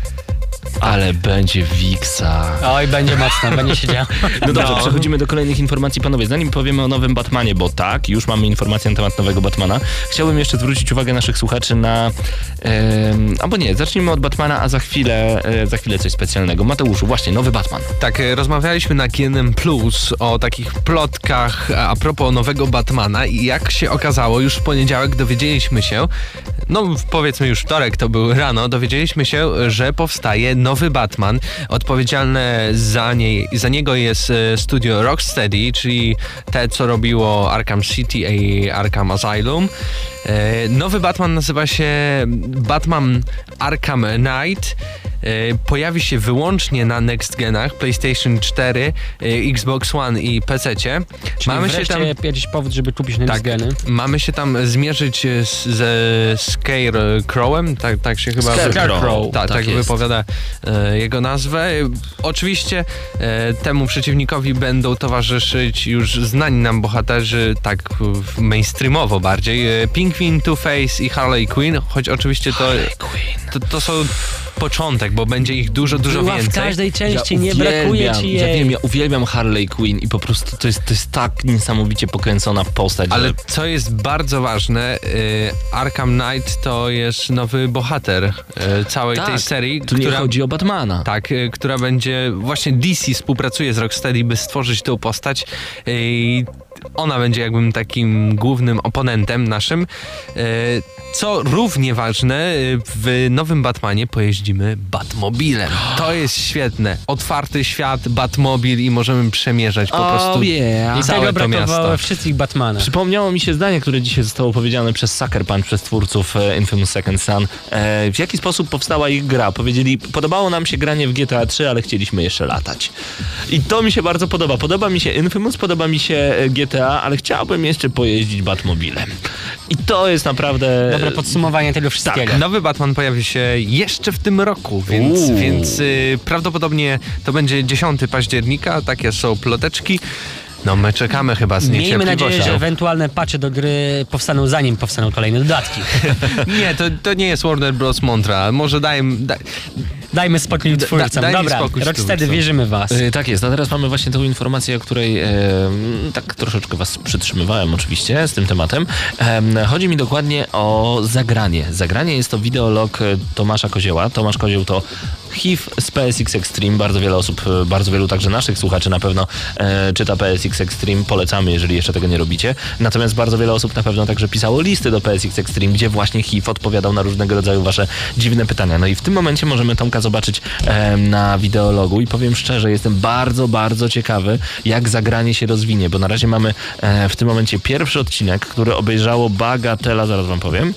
Ale będzie Wiksa. Oj, będzie mocno, będzie się działo. No dobrze, No. przechodzimy do kolejnych informacji, panowie. Zanim powiemy o nowym Batmanie, bo tak, już mamy informację na temat nowego Batmana, chciałbym jeszcze zwrócić uwagę naszych słuchaczy na... em, albo nie, zacznijmy od Batmana, a za chwilę, e, za chwilę coś specjalnego. Mateuszu, właśnie, nowy Batman. Tak, e, rozmawialiśmy na GNM Plus o takich plotkach a propos nowego Batmana i jak się okazało, już w poniedziałek dowiedzieliśmy się, no powiedzmy już wtorek to był rano, dowiedzieliśmy się, że powstaje nowy Batman. Odpowiedzialne za, niej, za niego jest e, studio Rocksteady, czyli te, co robiło Arkham City i Arkham Asylum. E, Nowy Batman nazywa się Batman Arkham Knight. E, Pojawi się wyłącznie na next genach PlayStation 4, e, Xbox One i PC. Czyli Mamy się tam jakiś powód, żeby kupić tak, next geny. mamy się tam zmierzyć z, ze Scarecrowem, tak, tak się chyba Scarecrow, tak, tak tak jest. wypowiada e, jego nazwę. Oczywiście e, temu przeciwnikowi będą towarzyszyć już znani nam bohaterzy, tak w- mainstreamowo bardziej. E, Pingwin, Two-Face i Harley Quinn, choć oczywiście to, to, to są początek, bo będzie ich dużo, dużo Była w więcej. każdej części, Ja nie brakuje uwielbiam, ci Ja jej. wiem, ja uwielbiam Harley Quinn i po prostu to jest, to jest tak niesamowicie pokręcona postać. Ale że... co jest bardzo ważne, y, Arkham Knight to jest nowy bohater y, całej tej Tak, serii, Tu nie która, chodzi o Batmana. tak, y, która będzie, właśnie DC współpracuje z Rocksteady, by stworzyć tą postać y, i ona będzie jakbym takim głównym oponentem naszym. Y, Co równie ważne, y, w nowym Batmanie pojeździmy Batmobilem. To jest świetne. Otwarty świat, Batmobil i możemy przemierzać po Oh, prostu yeah. I całe tego to miasto. we wszystkich Batmanach. Przypomniało mi się zdanie, które dzisiaj zostało powiedziane przez Sucker Punch, przez twórców e, Infamous Second Son. E, w jaki sposób powstała ich gra? Powiedzieli, podobało nam się granie w GTA 3, ale chcieliśmy jeszcze latać. I to mi się bardzo podoba. Podoba mi się Infamous, podoba mi się e, GTA, ale chciałbym jeszcze pojeździć Batmobilem. I to jest naprawdę... Dobre podsumowanie tego wszystkiego. Tak, nowy Batman pojawi się jeszcze w tym roku, więc, Uuu. więc y, prawdopodobnie to będzie 10 października, takie są ploteczki. No my czekamy chyba z Miejmy nadzieję, że ewentualne patche do gry powstaną zanim powstaną kolejne dodatki. Nie, to, to nie jest Warner Bros. Montreal. Może dajmy... Daj... Dajmy spokój Da- twórcom. dajmy Dobra, spokój Rocksteady, wierzymy was. Y, Tak jest, a teraz mamy właśnie tą informację, o której e, tak troszeczkę was przytrzymywałem oczywiście z tym tematem. Em, chodzi mi dokładnie o zagranie. Zagranie jest to wideolog e, Tomasza Kozieła. Tomasz Kozieł to HIV z PSX Extreme. Bardzo wiele osób, e, bardzo wielu także naszych słuchaczy na pewno e, czyta PSX Extreme. Polecamy, jeżeli jeszcze tego nie robicie. Natomiast bardzo wiele osób na pewno także pisało listy do PSX Extreme, gdzie właśnie HIV odpowiadał na różnego rodzaju wasze dziwne pytania. No i w tym momencie możemy Tomka zobaczyć em, na wideologu i powiem szczerze, jestem bardzo, bardzo ciekawy, jak zagranie się rozwinie, bo na razie mamy e, w tym momencie pierwszy odcinek, który obejrzało bagatela, zaraz wam powiem,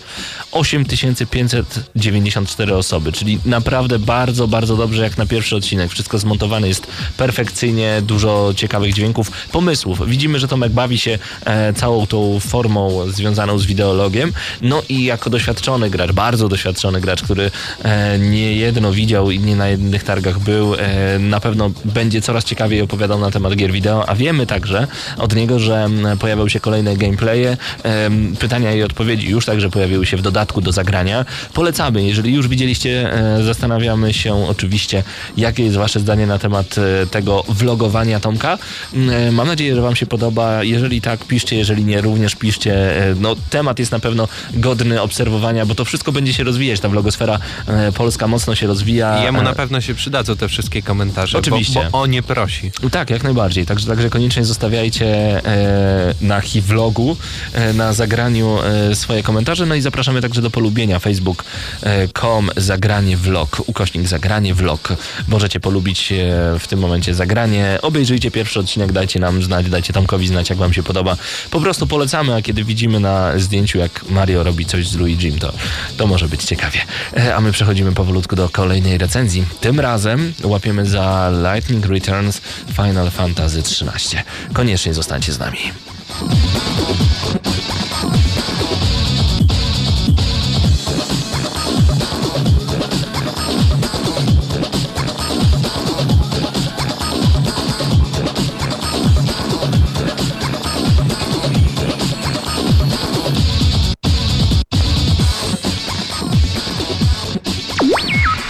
8594 osoby, czyli naprawdę bardzo, bardzo dobrze jak na pierwszy odcinek. Wszystko zmontowane jest perfekcyjnie, dużo ciekawych dźwięków, pomysłów. Widzimy, że Tomek bawi się e, całą tą formą związaną z wideologiem, no i jako doświadczony gracz, bardzo doświadczony gracz, który e, nie jedno widział i nie na jednych targach był, e, na pewno będzie coraz ciekawiej opowiadał na temat gier wideo, a wiemy także od niego, że pojawią się kolejne gameplaye, em, pytania i odpowiedzi już także pojawiły się w dodatku do zagrania. Polecamy, jeżeli już widzieliście, e, zastanawiamy się oczywiście, jakie jest wasze zdanie na temat e, tego vlogowania Tomka. Mm, e, Mam nadzieję, że wam się podoba. Jeżeli tak, piszcie, jeżeli nie, również piszcie. E, No, temat jest na pewno godny obserwowania, bo to wszystko będzie się rozwijać. Ta vlogosfera polska mocno się rozwija. I jemu na pewno się przydadzą te wszystkie komentarze, Oczywiście. Bo, bo o nie prosi. tak, jak najbardziej. Także, także koniecznie zostawiajcie na Hivlogu, e, na zagraniu swoje komentarze. No i zapraszamy także do polubienia facebook.com zagranie vlog, ukośnik zagranie vlog. Możecie polubić e, w tym momencie zagranie. Obejrzyjcie pierwszy odcinek, dajcie nam znać, dajcie Tomkowi znać, jak wam się podoba. Po prostu polecamy, a kiedy widzimy na zdjęciu, jak Mario robi coś z Luigim, to, to może być ciekawie. E, a my przechodzimy powolutku do kolejnej recenzji. Tym razem łapiemy za Lightning Returns Final Fantasy XIII. Koniecznie zostańcie z nami.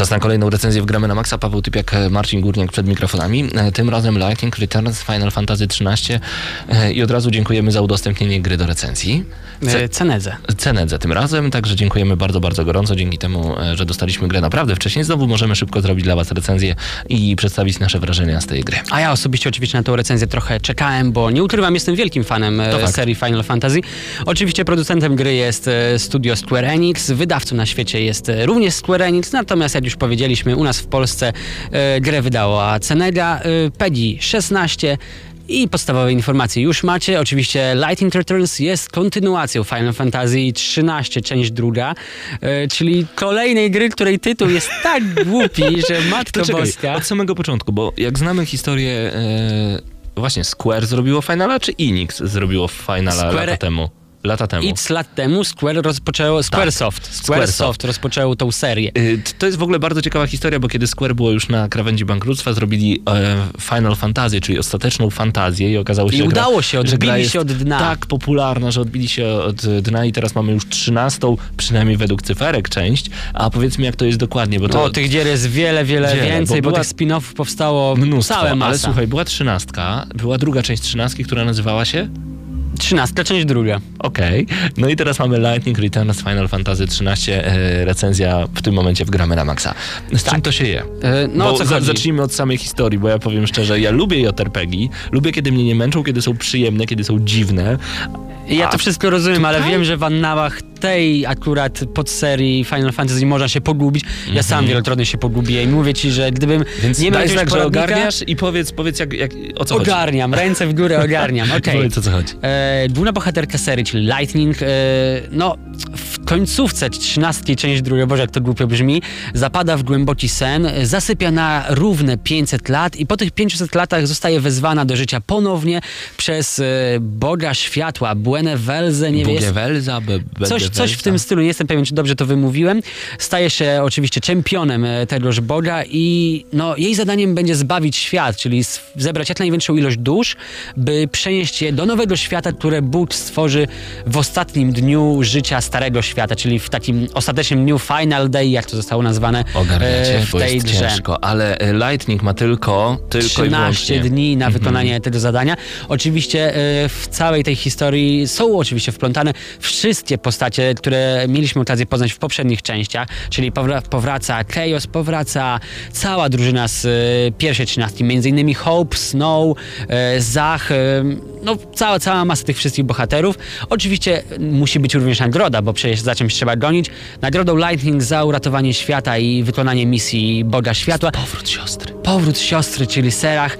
Czas na kolejną recenzję w Gramy na Maxa. Paweł Typiak, e, Marcin Górniak przed mikrofonami. E, Tym razem Lightning Returns Final Fantasy XIII E, i od razu dziękujemy za udostępnienie gry do recenzji. Ce- E, Cenezę. Cenedze tym razem, także dziękujemy bardzo, bardzo gorąco dzięki temu, że dostaliśmy grę naprawdę wcześniej. Znowu możemy szybko zrobić dla Was recenzję i przedstawić nasze wrażenia z tej gry. A ja osobiście oczywiście na tę recenzję trochę czekałem, bo nie ukrywam, jestem wielkim fanem serii Final Fantasy. Oczywiście producentem gry jest studio Square Enix, wydawcą na świecie jest również Square Enix, natomiast jak już powiedzieliśmy, u nas w Polsce e, grę wydała Cenega, e, PEGI 16, i podstawowe informacje już macie. Oczywiście Lightning Returns jest kontynuacją Final Fantasy XIII, część druga, e, czyli kolejnej gry, której tytuł jest tak głupi, że matko To czekaj, boska. od samego początku, bo jak znamy historię, e, właśnie Square zrobiło Finala, czy Enix zrobiło Finala Square- lata temu? Lata temu. X lat temu Square rozpoczęło, Squaresoft, Squaresoft Squaresoft. rozpoczęło tą serię. Y, To jest w ogóle bardzo ciekawa historia, bo kiedy Square było już na krawędzi bankructwa, zrobili e, Final Fantasy, czyli ostateczną fantazję i okazało się, I że gra, udało się, że odbili jest się od dna. tak popularna, że odbili się od dna i teraz mamy już trzynastą, przynajmniej według cyferek, część. A powiedz mi, jak to jest dokładnie, bo to... O, tych gier jest wiele, wiele Wiele, więcej, bo bo, była- tych spin-offów powstało Mnóstwo, całe masa. ale słuchaj, była trzynastka, była druga część trzynastki, która nazywała się... Trzynastka, część druga. Okej. No i teraz mamy Lightning Returns Final Fantasy XIII, e, recenzja w tym momencie w gramy na maksa. Z czym to się je? E, no co za-? Zacznijmy od samej historii, bo ja powiem szczerze, ja lubię JRPG, lubię kiedy mnie nie męczą, kiedy są przyjemne, kiedy są dziwne. Ja to wszystko rozumiem, ale wiem, że w annałach tej akurat podserii Final Fantasy można się pogubić. Ja Mhm. sam wielokrotnie się pogubię i mówię ci, że gdybym Więc nie miał daj znak, że ogarniasz i powiedz, powiedz jak, jak, o co chodzi. Ogarniam, ręce w górę ogarniam, okej. Powiedz o co chodzi. E, główna bohaterka serii, czyli Lightning, e, no w końcówce 13 część drugiej, boże jak to głupio brzmi, zapada w głęboki sen, zasypia na równe 500 lat i po tych 500 latach zostaje wezwana do życia ponownie przez e, Boga Światła, Buene Welze, nie wiem, be, Coś, coś w tym stylu, nie jestem pewien, czy dobrze to wymówiłem. Staje się oczywiście czempionem e, tegoż Boga i no, jej zadaniem będzie zbawić świat, czyli zebrać jak największą ilość dusz, by przenieść je do nowego świata, które Bóg stworzy w ostatnim dniu życia starego świata, czyli w takim ostatecznym dniu Final Day, jak to zostało nazwane Ogarniacie, e, w bo tej jest grze. ciężko, ale e, Lightning ma tylko, tylko i 13 wyłącznie... Mhm. dni na wykonanie tego zadania. Oczywiście w całej tej historii są oczywiście wplątane wszystkie postacie, które mieliśmy okazję poznać w poprzednich częściach, czyli powra- powraca Chaos, powraca cała drużyna z e, pierwszej trzynastki, między innymi Hope, Snow, e, Zach, e, no cała, cała masa tych wszystkich bohaterów. Oczywiście musi być również nagroda, bo przecież za czymś trzeba gonić. Nagrodą Lightning za uratowanie świata i wykonanie misji Boga Światła Powrót siostry. powrót siostry, czyli Serach,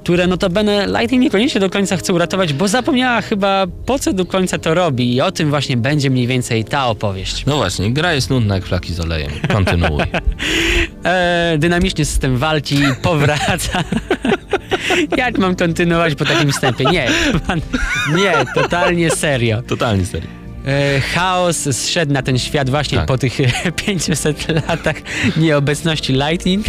które notabene Lightning niekoniecznie do końca chce uratować, bo zapomniała chyba po co do końca to robi i o tym właśnie będzie mniej więcej ta opowieść. No właśnie, gra jest nudna jak flaki z olejem. Kontynuuj. E, dynamiczny system walki powraca. Jak mam kontynuować po takim wstępie? Nie, pan, nie, totalnie serio. Totalnie serio. E, chaos zszedł na ten świat właśnie Tak. po tych e, 500 latach nieobecności Lightning.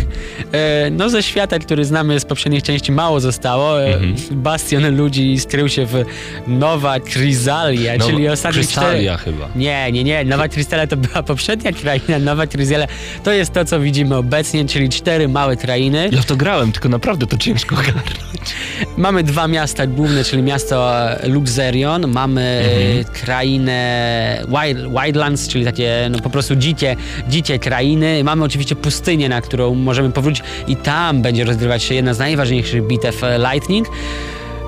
E, no ze świata, który znamy z poprzednich części mało zostało. E, Mhm. Bastion ludzi skrył się w Nowa Kryzalia, No, czyli ostatnie Krystalia cztery... chyba. Nie, nie, nie. Nowa Krystalia to była poprzednia kraina. Nowa Kryzalia to jest to, co widzimy obecnie, czyli cztery małe krainy. Ja w to grałem, tylko naprawdę to ciężko ogarnąć. Mamy dwa miasta główne, czyli miasto e, Luxerion, mamy Mhm. e, krainę Wild, Wildlands, czyli takie no, po prostu dzikie, dzikie krainy. Mamy oczywiście pustynię, na którą możemy powrócić i tam będzie rozgrywać się jedna z najważniejszych bitew e, Lightning.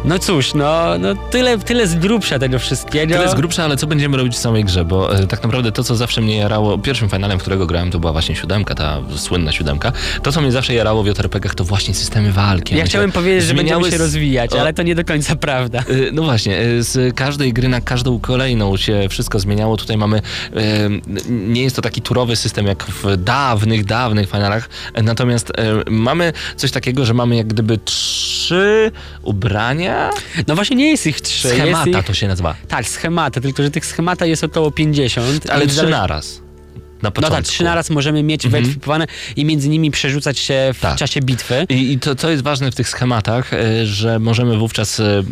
No cóż, no, no tyle, tyle z grubsza tego wszystkiego. Tyle z grubsza, ale co będziemy robić w samej grze, bo e, tak naprawdę to, co zawsze mnie jarało, pierwszym finalem, którego grałem, to była właśnie siódemka, ta słynna siódemka. To, co mnie zawsze jarało w JRPG-ach, to właśnie systemy walki. Ja chciałem powiedzieć, że zmieniały będziemy się rozwijać, o, ale to nie do końca prawda. Y, No właśnie, y, z każdej gry na każdą kolejną się wszystko zmieniało. Tutaj mamy, y, nie jest to taki turowy system jak w dawnych, dawnych finalach, y, natomiast y, mamy coś takiego, że mamy jak gdyby trzy ubrania. No właśnie nie jest ich trzy. Schemata ich... to się nazywa. Tak, schemata, tylko że tych schemata jest około 50. Ale trzy naraz. Na No początku. tak, trzy naraz możemy mieć Mhm. i między nimi przerzucać się w Tak. czasie bitwy. I, I to, co jest ważne w tych schematach, y, że możemy wówczas... To jest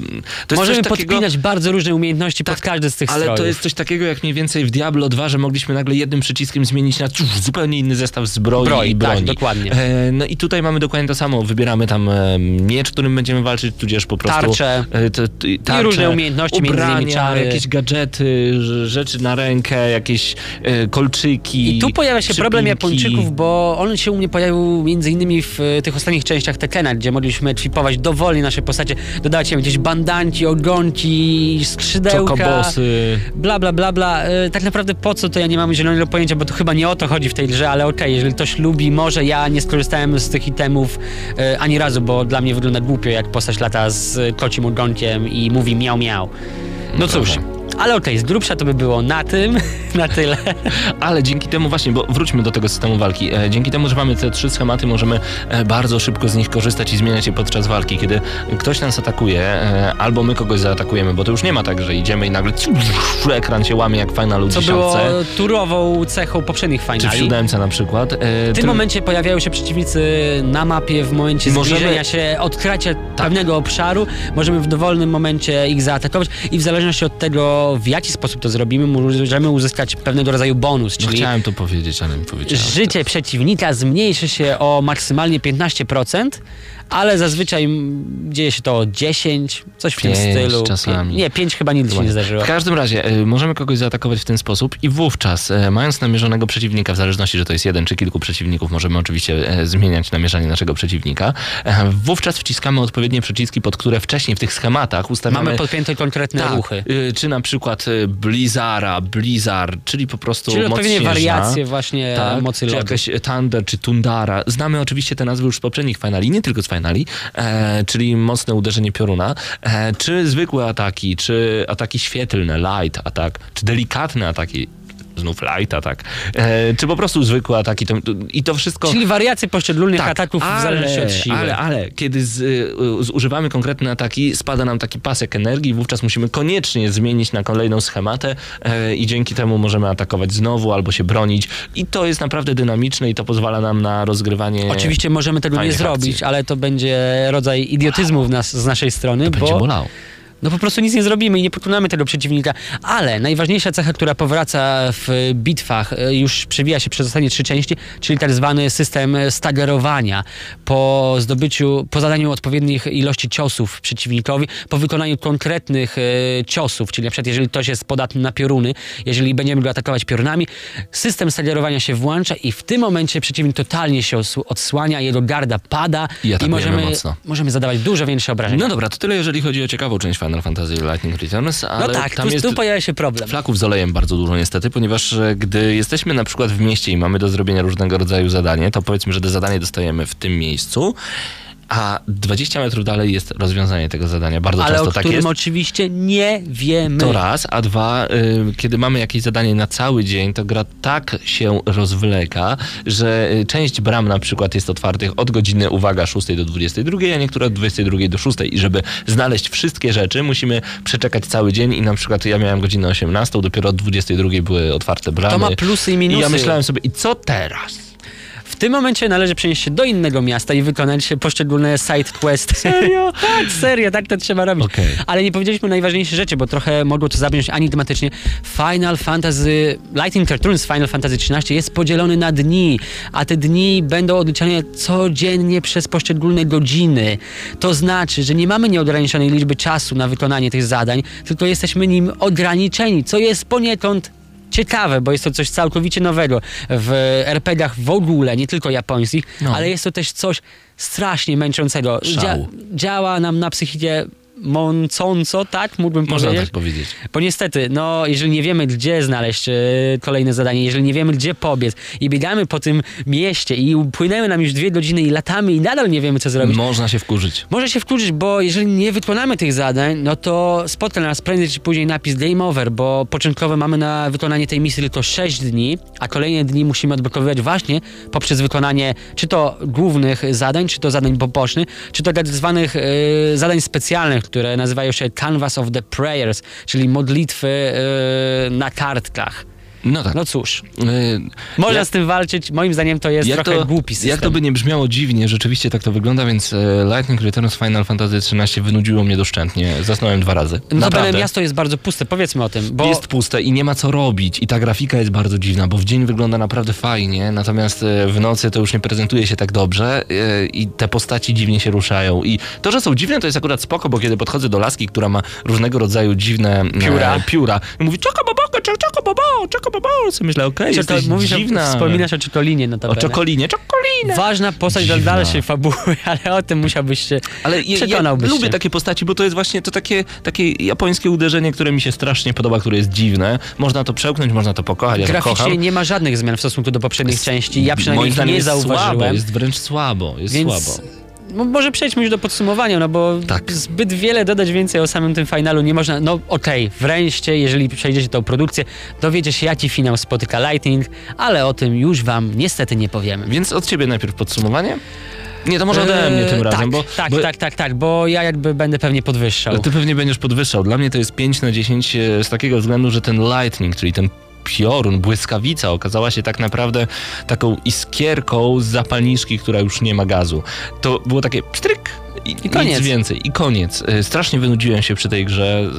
możemy takiego, podpinać bardzo różne umiejętności pod każdy z tych Ale strojów. to jest coś takiego jak mniej więcej w Diablo 2, że mogliśmy nagle jednym przyciskiem zmienić na zupełnie inny zestaw zbroi, Broi, i tak, broni. dokładnie. E, no i tutaj mamy dokładnie to samo. Wybieramy tam e, miecz, którym będziemy walczyć, tudzież po prostu... Tarcze. E, to, to, tarcze, różne umiejętności, między innymi ubrania, czary. jakieś gadżety, rz- rzeczy na rękę, jakieś e, I tu pojawia się problem. Japończyków, bo on się u mnie pojawił między innymi w e, tych ostatnich częściach Tekena, gdzie mogliśmy ekwipować dowolnie nasze postacie, dodawać im gdzieś bandanki, ogonki, skrzydełka. Czokobosy. Bla, bla, bla, bla. E, Tak naprawdę po co to ja nie mam zielonego pojęcia, bo to chyba nie o to chodzi w tej grze, ale okej, jeżeli ktoś lubi, może ja nie skorzystałem z tych itemów e, ani razu, bo dla mnie wygląda głupio, jak postać lata z kocim ogonkiem i mówi miał, miał. No cóż, Ale okej, z grubsza to by było na tym, na tyle. Ale dzięki temu właśnie, bo wróćmy do tego systemu walki. E, dzięki temu, że mamy te trzy schematy, możemy e, bardzo szybko z nich korzystać i zmieniać je podczas walki. Kiedy ktoś nas atakuje, e, albo my kogoś zaatakujemy, bo to już nie ma tak, że idziemy i nagle ekran się łamie jak fajna lub Co było turową cechą poprzednich czy w finali. siódemce na przykład. W tym momencie pojawiają się przeciwnicy na mapie w momencie Możemy- Tak. zbliżenia się, odkrycia pewnego obszaru. Możemy w dowolnym momencie ich zaatakować i w zależności od tego, w jaki sposób to zrobimy, możemy uzyskać pewnego rodzaju bonus, No, czyli chciałem to powiedzieć, ale mi powiedziałem. życie przeciwnika zmniejszy się o maksymalnie 15%, ale zazwyczaj dzieje się to o 10, coś w tym stylu. czasami. Nie, 5 chyba nigdy się nie zdarzyło. W każdym razie y, możemy kogoś zaatakować w ten sposób i wówczas, y, mając namierzonego przeciwnika, w zależności, że to jest jeden czy kilku przeciwników, możemy oczywiście e, zmieniać namierzanie naszego przeciwnika. E, wówczas wciskamy odpowiednie przyciski, pod które wcześniej w tych schematach ustawiamy... Mamy podpięte konkretne tak, ruchy. y, czy na przykład y, Blizzara, Blizzard, czyli po prostu Czyli moc odpowiednie śnieżna. wariacje właśnie tak, mocy czy lodu. jakaś Thunder, czy Tundara. Znamy oczywiście te nazwy już z poprzednich finali, nie tylko z finali, e, czyli mocne uderzenie pioruna, e, czy zwykłe ataki, czy ataki świetlne, light atak, czy delikatne ataki, znów light atak, e, czy po prostu zwykłe ataki. To, to, I to wszystko... Czyli wariacje poszczególnych ataków w zależności od siły. Tak, Ale, ale kiedy z, y, zużywamy konkretne ataki, spada nam taki pasek energii, wówczas musimy koniecznie zmienić na kolejną schematę e, i dzięki temu możemy atakować znowu albo się bronić. I to jest naprawdę dynamiczne i to pozwala nam na rozgrywanie. Oczywiście możemy tego nie zrobić, akcji. ale to będzie rodzaj idiotyzmu w nas, z naszej strony, Będzie bo bolało. No po prostu nic nie zrobimy i nie pokonamy tego przeciwnika. Ale najważniejsza cecha, która powraca w bitwach, e, już przewija się przez ostatnie trzy części, czyli tak zwany system staggerowania. Po zdobyciu, po zadaniu odpowiednich ilości ciosów przeciwnikowi, po wykonaniu konkretnych e, ciosów, czyli na przykład jeżeli ktoś jest podatny na pioruny, jeżeli będziemy go atakować piorunami, system staggerowania się włącza i w tym momencie przeciwnik totalnie się odsłania, jego garda pada I atakujemy możemy, mocno. możemy zadawać dużo większe obrażenia. No dobra, to tyle jeżeli chodzi o ciekawą część Final Fantasy Lightning Returns, ale No tak, tam tu, jest... tu pojawia się problem. Flaków z olejem bardzo dużo niestety, ponieważ e, gdy jesteśmy na przykład w mieście i mamy do zrobienia różnego rodzaju zadanie, to powiedzmy, że to zadanie dostajemy w tym miejscu, a 20 metrów dalej jest rozwiązanie tego zadania. Bardzo Ale często o tak którym jest. oczywiście nie wiemy. To raz, a dwa, y, kiedy mamy jakieś zadanie na cały dzień, to gra tak się rozwleka, że y, część bram na przykład jest otwartych od godziny, uwaga, 6 do 22, a niektóre od 22 do 6. I żeby znaleźć wszystkie rzeczy, musimy przeczekać cały dzień i na przykład ja miałem godzinę 18, dopiero od 22 były otwarte bramy. To ma plusy i minusy. I ja myślałem sobie, i co teraz? W tym momencie należy przenieść się do innego miasta i wykonać poszczególne side quest. Serio? tak, serio, tak to trzeba robić. Okej. Ale nie powiedzieliśmy najważniejsze rzeczy, bo trochę mogło to zabrzmieć anitematycznie. Final Fantasy, Lightning Returns Final Fantasy XIII jest podzielony na dni, a te dni będą odliczane codziennie przez poszczególne godziny. To znaczy, że nie mamy nieograniczonej liczby czasu na wykonanie tych zadań, tylko jesteśmy nim ograniczeni, co jest poniekąd ciekawe, bo jest to coś całkowicie nowego w RPG-ach w ogóle, nie tylko japońskich, No. ale jest to też coś strasznie męczącego. Szał. działa nam na psychikę mącąco, tak mógłbym Można powiedzieć. tak powiedzieć. Bo niestety, no, jeżeli nie wiemy, gdzie znaleźć e, kolejne zadanie, jeżeli nie wiemy, gdzie pobiec i biegamy po tym mieście i upłynęły nam już dwie godziny i latamy i nadal nie wiemy, co zrobić, Można się wkurzyć. może się wkurzyć, bo jeżeli nie wykonamy tych zadań, no to spotka nas prędzej czy później napis game over, bo początkowo mamy na wykonanie tej misji tylko 6 dni, a kolejne dni musimy odblokowywać właśnie poprzez wykonanie czy to głównych zadań, czy to zadań pobocznych, czy to tak zwanych e, zadań specjalnych, które nazywają się Canvas of the Prayers, czyli modlitwy e, na kartkach. No tak. No cóż, Y, można ja- z tym walczyć, moim zdaniem to jest trochę głupi system. Jak to by nie brzmiało dziwnie, rzeczywiście tak to wygląda, więc e, Lightning Returns Final Fantasy XIII wynudziło mnie doszczętnie. Zasnąłem dwa razy. No to Naprawdę. miasto jest bardzo puste, powiedzmy o tym, bo... Jest puste i nie ma co robić. I ta grafika jest bardzo dziwna, bo w dzień wygląda naprawdę fajnie, natomiast e, w nocy to już nie prezentuje się tak dobrze e, i te postaci dziwnie się ruszają. I to, że są dziwne, to jest akurat spoko, bo kiedy podchodzę do laski, która ma różnego rodzaju dziwne e, Pióra. pióra i mówi czoko bobo, czoko bobo, czoko bobo, sobie myślę, okej, to jesteś mówisz, dziwna. o, wspominasz o Czekolinie O czokolinie, czokolinę. Ważna postać dla Dziwna. dalszej fabuły, ale o tym musiałbyś się Ale ja, ja przekonałbyś lubię się. takie postaci, bo to jest właśnie to takie, takie japońskie uderzenie, które mi się strasznie podoba, które jest dziwne. Można to przełknąć, można to pokochać, ja to Graficznie kocham. nie ma żadnych zmian w stosunku do poprzednich części. Ja przynajmniej ich zdaniem nie jest zauważyłem. Słabo, jest wręcz słabo, jest więc słabo. No może przejdźmy już do podsumowania, no bo Tak. zbyt wiele dodać więcej o samym tym finalu nie można. No okej, wreszcie, jeżeli przejdziecie tą produkcję, dowiecie się jaki finał spotyka Lightning, ale o tym już wam niestety nie powiemy. Więc od ciebie najpierw podsumowanie? Nie, to może ode mnie tym Eee, razem, tak, bo, tak, bo tak, tak, tak, bo ja jakby będę pewnie podwyższał. ty pewnie będziesz podwyższał. Dla mnie to jest 5 na 10 e, z takiego względu, że ten lightning, czyli ten piorun, błyskawica okazała się tak naprawdę taką iskierką z zapalniczki, która już nie ma gazu. To było takie pstryk i, I koniec. Nic więcej. I koniec. E, Strasznie wynudziłem się przy tej grze.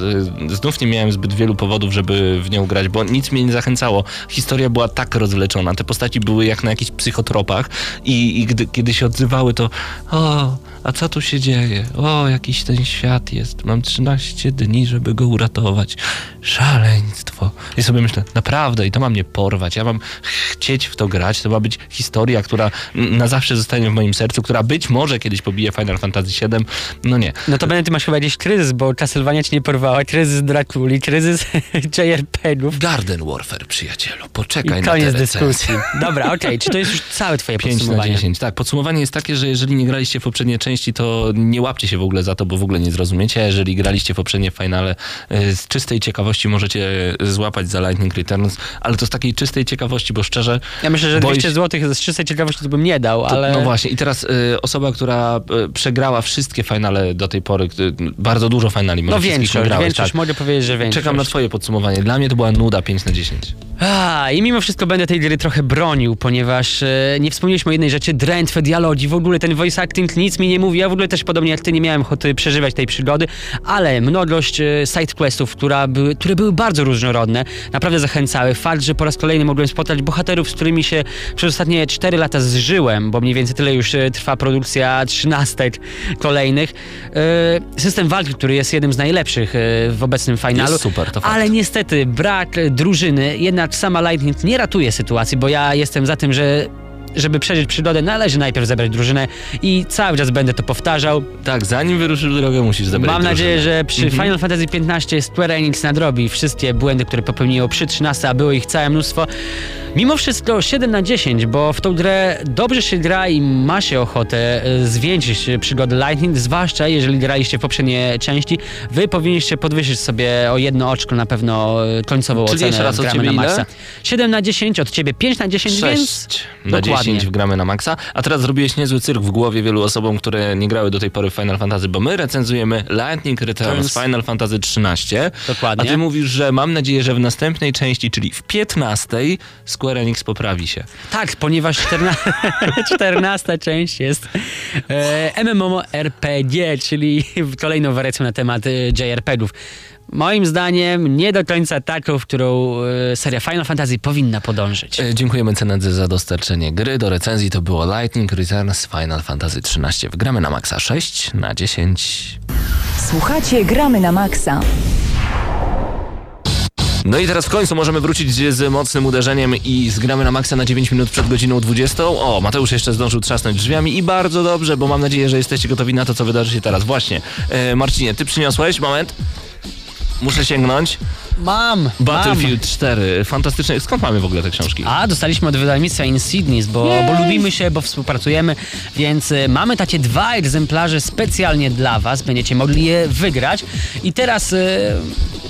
E, Znów nie miałem zbyt wielu powodów, żeby w nią grać, bo nic mnie nie zachęcało. Historia była tak rozwleczona. Te postaci były jak na jakichś psychotropach i, i gdy, kiedy się odzywały, to o, a co tu się dzieje? O, jakiś ten świat jest. Mam 13 dni, żeby go uratować. Szaleństwo. I sobie myślę, naprawdę, i to ma mnie porwać. Ja mam chcieć w to grać. To ma być historia, która na zawsze zostanie w moim sercu, która być może kiedyś pobije Final Fantasy VII. No nie. No to będę ty masz chyba jakiś kryzys, bo Castlevania ci nie porwała, kryzys Drakuli, kryzys JRPG-ów. Garden Warfare, przyjacielu. Poczekaj I na koniec dyskusji. Dobra, okej, czy to jest już całe twoje 5 na podsumowanie? 10. Tak, podsumowanie jest takie, że jeżeli nie graliście w poprzednie części, to nie łapcie się w ogóle za to, bo w ogóle nie zrozumiecie. Jeżeli graliście w poprzednie finale, y, z czystej ciekawości możecie złapać za Lightning Returns, ale to z takiej czystej ciekawości, bo szczerze. Ja myślę, że boję 200 się- zł z czystej ciekawości to bym nie dał, To, ale... No właśnie, i teraz y, osoba, która y, przegrała wszystkie finale do tej pory, y, bardzo dużo finali, może No większość, wygrałeś, większość, tak. mogę powiedzieć, że większość. Czekam na twoje podsumowanie. Dla mnie to była nuda 5 na 10. A, I mimo wszystko będę tej gry trochę bronił, ponieważ e, nie wspomnieliśmy o jednej rzeczy, drętwe dialogi, w ogóle ten voice acting nic mi nie mówi, ja w ogóle też podobnie jak ty nie miałem ochoty przeżywać tej przygody, ale mnogość e, sidequestów, były, które były bardzo różnorodne, naprawdę zachęcały. Fakt, że po raz kolejny mogłem spotkać bohaterów, z którymi się przez ostatnie 4 lata zżyłem, bo mniej więcej tyle już e, trwa produkcja 13 kolejnych. E, System walki, który jest jednym z najlepszych w obecnym finalu. Jest super, to fakt. Ale niestety brak drużyny, jednak sama Lightning nie ratuje sytuacji, bo ja jestem za tym, że żeby przeżyć przygodę, należy najpierw zebrać drużynę i cały czas będę to powtarzał. Tak, zanim wyruszysz w drogę, musisz zebrać Mam nadzieję, drużynę. że przy Mhm. Final Fantasy XV Square Enix nadrobi wszystkie błędy, które popełniło przy 13, a było ich całe mnóstwo. Mimo wszystko 7 na 10, bo w tą grę dobrze się gra i ma się ochotę e, zwieńczyć przygody Lightning, zwłaszcza jeżeli graliście w poprzednie części. Wy powinniście podwyższyć sobie o jedno oczko na pewno e, końcową Czyli ocenę jeszcze raz od ciebie na maksa. 7 na 10, od ciebie 5 na 10, 6 więc na dokładnie. 10 wgramy na maksa. A teraz zrobiłeś niezły cyrk w głowie wielu osobom, które nie grały do tej pory w Final Fantasy, bo my recenzujemy Lightning Returns Turns. Final Fantasy 13. Dokładnie. A ty mówisz, że mam nadzieję, że w następnej części, czyli w 15 Square Enix poprawi się. Tak, ponieważ 14, 14 część jest e, MMORPG, czyli kolejną wariacją na temat e, JRPG-ów. Moim zdaniem nie do końca taką, w którą e, seria Final Fantasy powinna podążyć. E, Dziękujemy Cenedzy za dostarczenie gry. Do recenzji to było Lightning Returns Final Fantasy 13. Wgramy na maksa 6 na 10. Słuchacie Gramy na Maxa. No i teraz w końcu możemy wrócić z mocnym uderzeniem i zgramy na maksa na 9 minut przed godziną 20. O, Mateusz jeszcze zdążył trzasnąć drzwiami i bardzo dobrze, bo mam nadzieję, że jesteście gotowi na to, co wydarzy się teraz. Właśnie. E, Marcinie, ty przyniosłeś? Moment. Muszę sięgnąć. Mam! Battlefield 4. Fantastyczne. Skąd mamy w ogóle te książki? A, dostaliśmy od wydawnictwa Insignis, bo, bo lubimy się, bo współpracujemy, więc y, mamy takie dwa egzemplarze specjalnie dla was, będziecie mogli je wygrać. I teraz, y,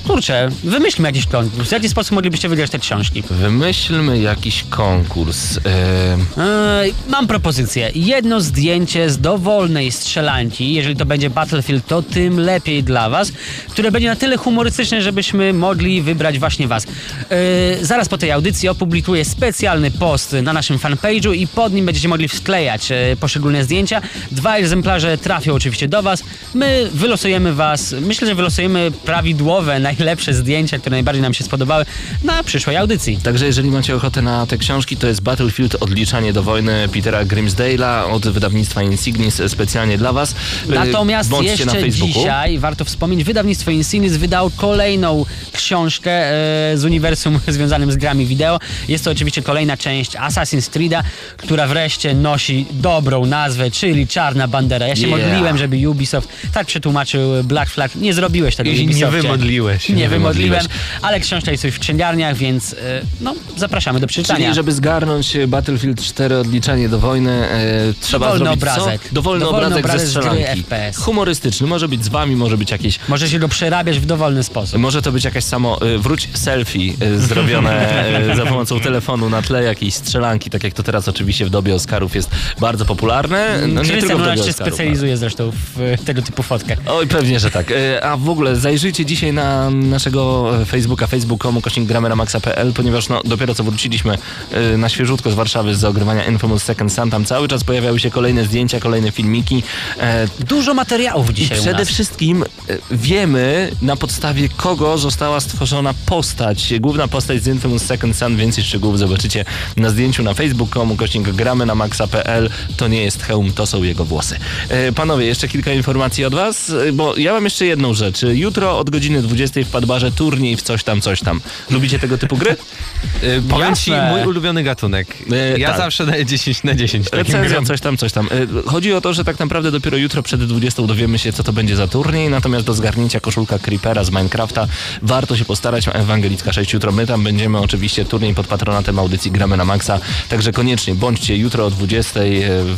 kurczę, wymyślmy jakiś konkurs. W jaki sposób moglibyście wygrać te książki? Wymyślmy jakiś konkurs. Eee, mam propozycję. Jedno zdjęcie z dowolnej strzelanki, jeżeli to będzie Battlefield, to tym lepiej dla was, które będzie na tyle humorystyczne, żebyśmy mogli wybrać właśnie was. Eee, zaraz po tej audycji opublikuję specjalny post na naszym fanpage'u i pod nim będziecie mogli wklejać e, poszczególne zdjęcia. Dwa egzemplarze trafią oczywiście do was. My wylosujemy was, myślę, że wylosujemy prawidłowe, najlepsze zdjęcia, które najbardziej nam się spodobały na przyszłej audycji. Także jeżeli macie ochotę na te książki, to jest Battlefield Odliczanie do wojny Petera Grimsdale'a od wydawnictwa Insignis specjalnie dla was. E, Natomiast Bądźcie na jeszcze Facebooku. dzisiaj, warto wspomnieć, wydawnictwo Insignis wydało kolejną książkę e, z uniwersum związanym z grami wideo. Jest to oczywiście kolejna część Assassin's Creed'a, która wreszcie nosi dobrą nazwę, czyli Czarna Bandera. Ja się Yeah. modliłem, żeby Ubisoft tak przetłumaczył Black Flag. Nie zrobiłeś tego I nie Ubisoftie. wymodliłeś. wymodliłeś. Nie wymodliłem, wymodliłeś. ale książka jest już w księgarniach, więc y, no, zapraszamy do przeczytania. Czyli żeby zgarnąć e, Battlefield 4 odliczanie do wojny, e, trzeba Dowolny zrobić obrazek. co? Dowolny, Dowolny obrazek, obrazek ze strzelanki. FPS. Humorystyczny, może być z wami, może być jakieś Może się go przerabiać w dowolny sposób. Może to być jakaś samo, y, wróć selfie y, zrobione y, za pomocą telefonu na tle jakiejś strzelanki, tak jak to teraz oczywiście w dobie Oscarów jest bardzo popularne. No, nie tylko w dobie się specjalizuje zresztą w tego typu fotkach. Oj, pewnie, że tak. A w ogóle zajrzyjcie dzisiaj na naszego Facebooka, facebook.com, kośnik grameramaxa.pl, ponieważ no, dopiero co wróciliśmy na świeżutko z Warszawy z zaogrywania Infamous Second Sun. Tam cały czas pojawiały się kolejne zdjęcia, kolejne filmiki. E, Dużo materiałów I dzisiaj u przede wszystkim wiemy na podstawie kogo została stworzona postać, główna postać z Infamous Second Sun. Więcej szczegółów zobaczycie na zdjęciu na facebook.com, kośnik gramy na maxa.pl. To nie jest hełm, to są jego włosy. E, Panowie, jeszcze kilka informacji od was, e, bo ja mam jeszcze jedną rzecz. Jutro od godziny 20 w Padbarze turniej w coś tam, coś tam. Lubicie tego typu gry? Y, Powiem ci, mój ulubiony gatunek. E, ja tak. zawsze daję 10 na 10. takim Recenzja, coś tam, coś tam. Y, Chodzi o to, że tak naprawdę dopiero jutro przed 20 dowiemy się, co to będzie za turniej, natomiast do zgarnięcia koszulka Creepera z Minecrafta warto się postarać. Ewangelicka 6 jutro. My tam będziemy oczywiście turniej pod patronatem audycji Gramy na Maxa, także koniecznie bądźcie jutro o 20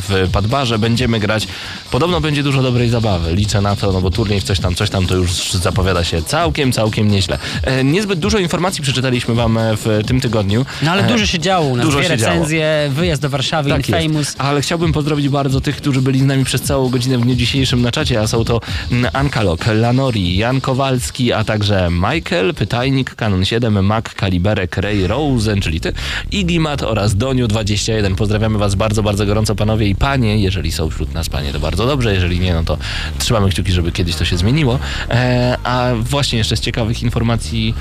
w Padbarze. Będziemy grać. Podobno będzie dużo dobrej zabawy. Liczę na to, no bo turniej w coś tam, coś tam to już zapowiada się całkiem, całkiem nieźle. E, Niezbyt dużo informacji przeczytaliśmy wam e, w tym tygodniu. No ale E, dużo się działo u nas. dużo Dwie się działo. recenzje, wyjazd do Warszawy, Tak. Infamous. Ale chciałbym pozdrowić bardzo tych, którzy byli z nami przez całą godzinę w dniu dzisiejszym na czacie, a są to mm, Anka Lok, Lanori, Jan Kowalski, a także Michael, Pytajnik, Canon 7, Mac, Kaliberek, Ray Rosen, czyli ty, Igimat oraz Doniu21. Pozdrawiamy was bardzo, bardzo gorąco panowie i panie. Jeżeli są wśród nas panie, to bardzo dobrze. Jeżeli nie, no to trzymamy kciuki, żeby kiedyś to się zmieniło. E, a właśnie jeszcze z ciekawych informacji...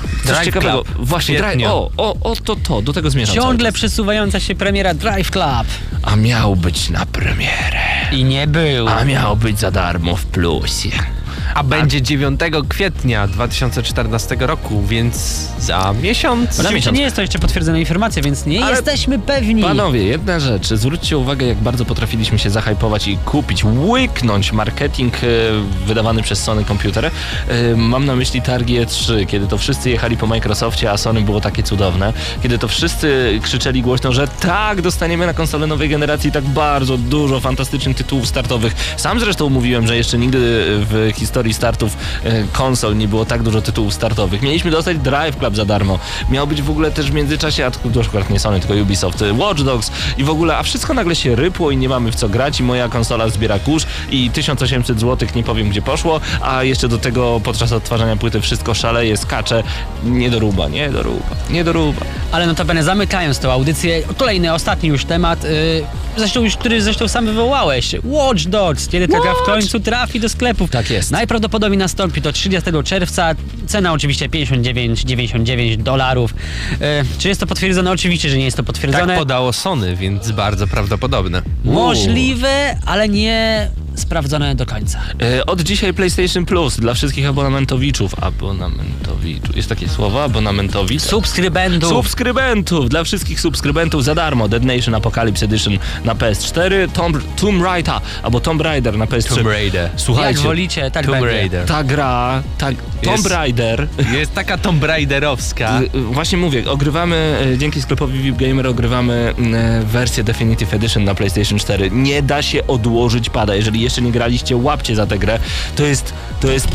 Coś Drive ciekawego. Club Właśnie, drive, o, o, o, to, to, do tego zmierzam. Ciągle przesuwająca się premiera Drive Club. A miał być na premierę. I nie był. A miał być za darmo w plusie. A będzie 9 kwietnia 2014 roku, więc za miesiąc. Oczywiście miesiąc. nie jest to jeszcze potwierdzona informacja, więc nie Ale- jesteśmy pewni. Panowie, jedna rzecz. Zwróćcie uwagę, jak bardzo potrafiliśmy się zahypować i kupić, łyknąć marketing e, wydawany przez Sony Computer. E, mam na myśli targi E3, kiedy to wszyscy jechali po Microsoftie, a Sony było takie cudowne. Kiedy to wszyscy krzyczeli głośno, że tak, dostaniemy na konsolę nowej generacji tak bardzo dużo fantastycznych tytułów startowych. Sam zresztą mówiłem, że jeszcze nigdy w historii startów e, konsol nie było tak dużo tytułów startowych. Mieliśmy dostać Drive Club za darmo. Miał być w ogóle też w międzyczasie, a to akurat nie Sony, tylko Ubisoft, e, Watch Dogs i w ogóle, a wszystko nagle się rypło i nie mamy w co grać i moja konsola zbiera kurz i 1800 zł, nie powiem gdzie poszło, a jeszcze do tego podczas odtwarzania płyty wszystko szaleje, skacze. Nie do ruba, nie do ruba, nie do ruba. Ale notabene zamykając tę audycję, kolejny, ostatni już temat, yy, zresztą już, który zresztą sam wywołałeś. Watch Dogs, kiedy ta gra w końcu trafi do sklepów. Tak jest. Najprawdopodobniej nastąpi to 30 czerwca. Cena oczywiście 59,99 dolarów. Yy, czy jest to potwierdzone? Oczywiście, że nie jest to potwierdzone. Tak podało Sony, więc bardzo prawdopodobne. Możliwe, ale nie sprawdzone do końca. E, Od dzisiaj PlayStation Plus dla wszystkich abonamentowiczów. Abonamentowiczów. Jest takie słowo? Abonamentowic? Subskrybentów. Subskrybentów! Dla wszystkich subskrybentów za darmo. Dead Nation Apocalypse Edition na PS4, Tomb, Tomb Raider albo Tomb Raider na PS3. Tomb Raider. Słuchajcie, Jak wolicie, tak Tomb będzie. Raider. ta gra, ta, Tomb Jest- Raider Jest taka Tomb Raiderowska. Y, y, Właśnie mówię, ogrywamy, y, dzięki sklepowi VIP Gamer ogrywamy wersję Definitive Edition na PlayStation 4. Nie da się odłożyć pada. Jeżeli jeszcze nie graliście, łapcie za tę grę. To jest, to jest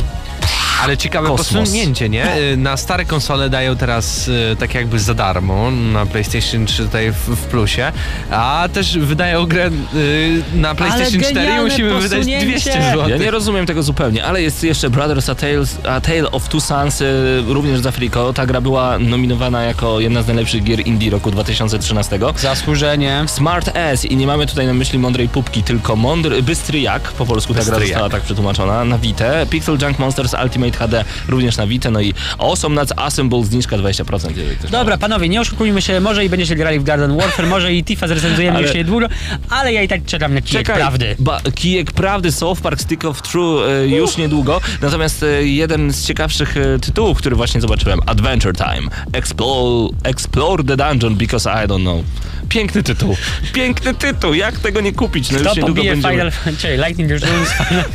Ale ciekawe Kosmos. posunięcie, nie? Y, Na stare konsole dają teraz y, tak jakby za darmo, na PlayStation 3 tutaj w, w plusie, a też wydają grę y, na PlayStation 4 i musimy wydać posunięcie. 200 zł. Ja nie rozumiem tego zupełnie, ale jest jeszcze Brothers A, Tales, A Tale of Two Sons, również z Afriko. Ta gra była nominowana jako jedna z najlepszych gier indie roku 2013. Zasłużenie. Smart S i nie mamy tutaj na myśli mądrej pupki, tylko mądry, bystry jak, po polsku ta gra Bystry została jak. tak przetłumaczona, na Vita. Pixel Junk Monsters Ultimate HD również na Vita, no i Awesome Nuts Assemble zniżka 20%. jeżeli ktoś Dobra, panowie, nie oszukujmy się, może i będziecie grali w Garden Warfare, może i Tifa zrecenzujemy Ale- już niedługo, ale ja i tak czekam na kijek Czekaj, prawdy. Ba, kijek prawdy, South Park Stick of True już niedługo. Natomiast e, jeden z ciekawszych e, tytułów, który właśnie zobaczyłem, Adventure Time. Explore, explore the dungeon because I don't know. Piękny tytuł. Piękny tytuł. Jak tego nie kupić? No Kto już niedługo będziemy... Final Fantasy? Lightning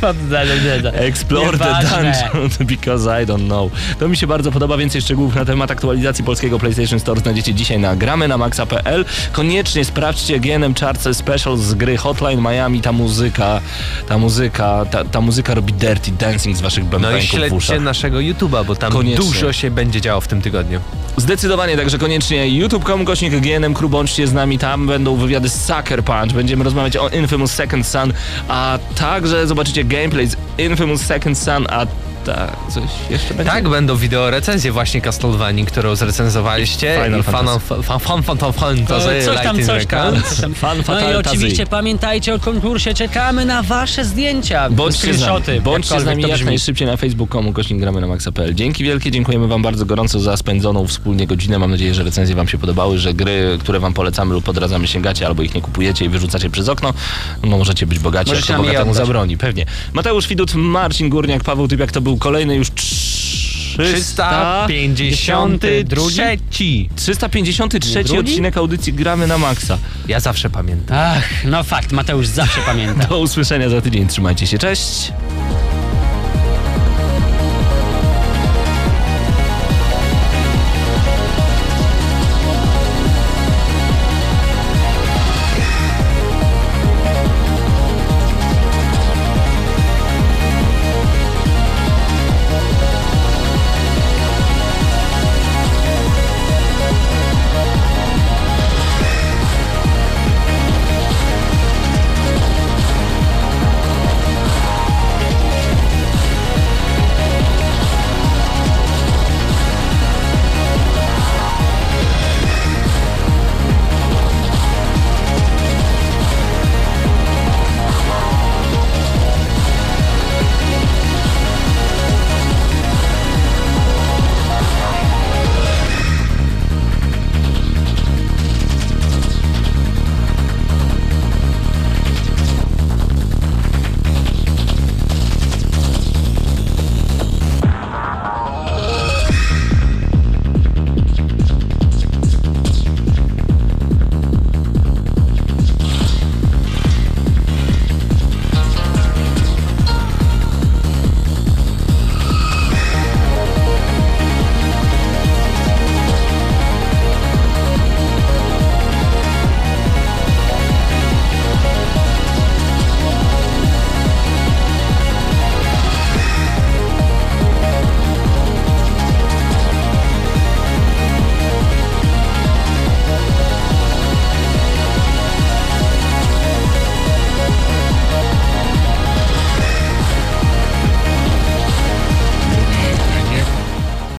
Fantasy. Explore the dungeon because I don't know. To mi się bardzo podoba. Więcej szczegółów na temat aktualizacji polskiego PlayStation Store znajdziecie dzisiaj na gramy na maxa.pl. Koniecznie sprawdźcie GNM Charts Special z gry Hotline Miami. Ta muzyka, ta muzyka, ta, ta muzyka robi dirty dancing z waszych No bębenków i w śledźcie naszego YouTube'a, bo tam Koniecznie. dużo się będzie działo w tym tygodniu. Zdecydowanie, także koniecznie youtube.com kośnik GNM Crew, bądźcie z nami, tam będą wywiady z Sucker Punch, będziemy rozmawiać o Infamous Second Son, a także zobaczycie gameplay z Infamous Second Son, a tak, coś jeszcze będzie? Tak, będą wideo recenzje właśnie Castlevanii, którą zrecenzowaliście. Final I Fantasy. Fan, fan, fan, fan, Fantasy, Coś tam, coś tam. Records. coś tam. Fan No i oczywiście pamiętajcie o konkursie, czekamy na wasze zdjęcia, Bądźcie z nami, screenshoty, bądźcie z nami to jak najszybciej na facebook.com kośnik gramy na maxa.pl. Dzięki wielkie, dziękujemy wam bardzo gorąco za spędzoną wspólnie godzinę. Mam nadzieję, że recenzje wam się podobały, że gry, które wam polecamy lub podradzamy sięgacie albo ich nie kupujecie i wyrzucacie przez okno. No możecie być bogaci, jak Możecie to nam je bogatemu zabroni, pewnie. Mateusz Widut, Marcin Górniak, Paweł Typiak, to był kolejny już 353. 353 Drugi? odcinek audycji Gramy na Maxa. Ja zawsze pamiętam. Ach, no fakt, Mateusz zawsze pamięta. Do usłyszenia za tydzień. Trzymajcie się, cześć!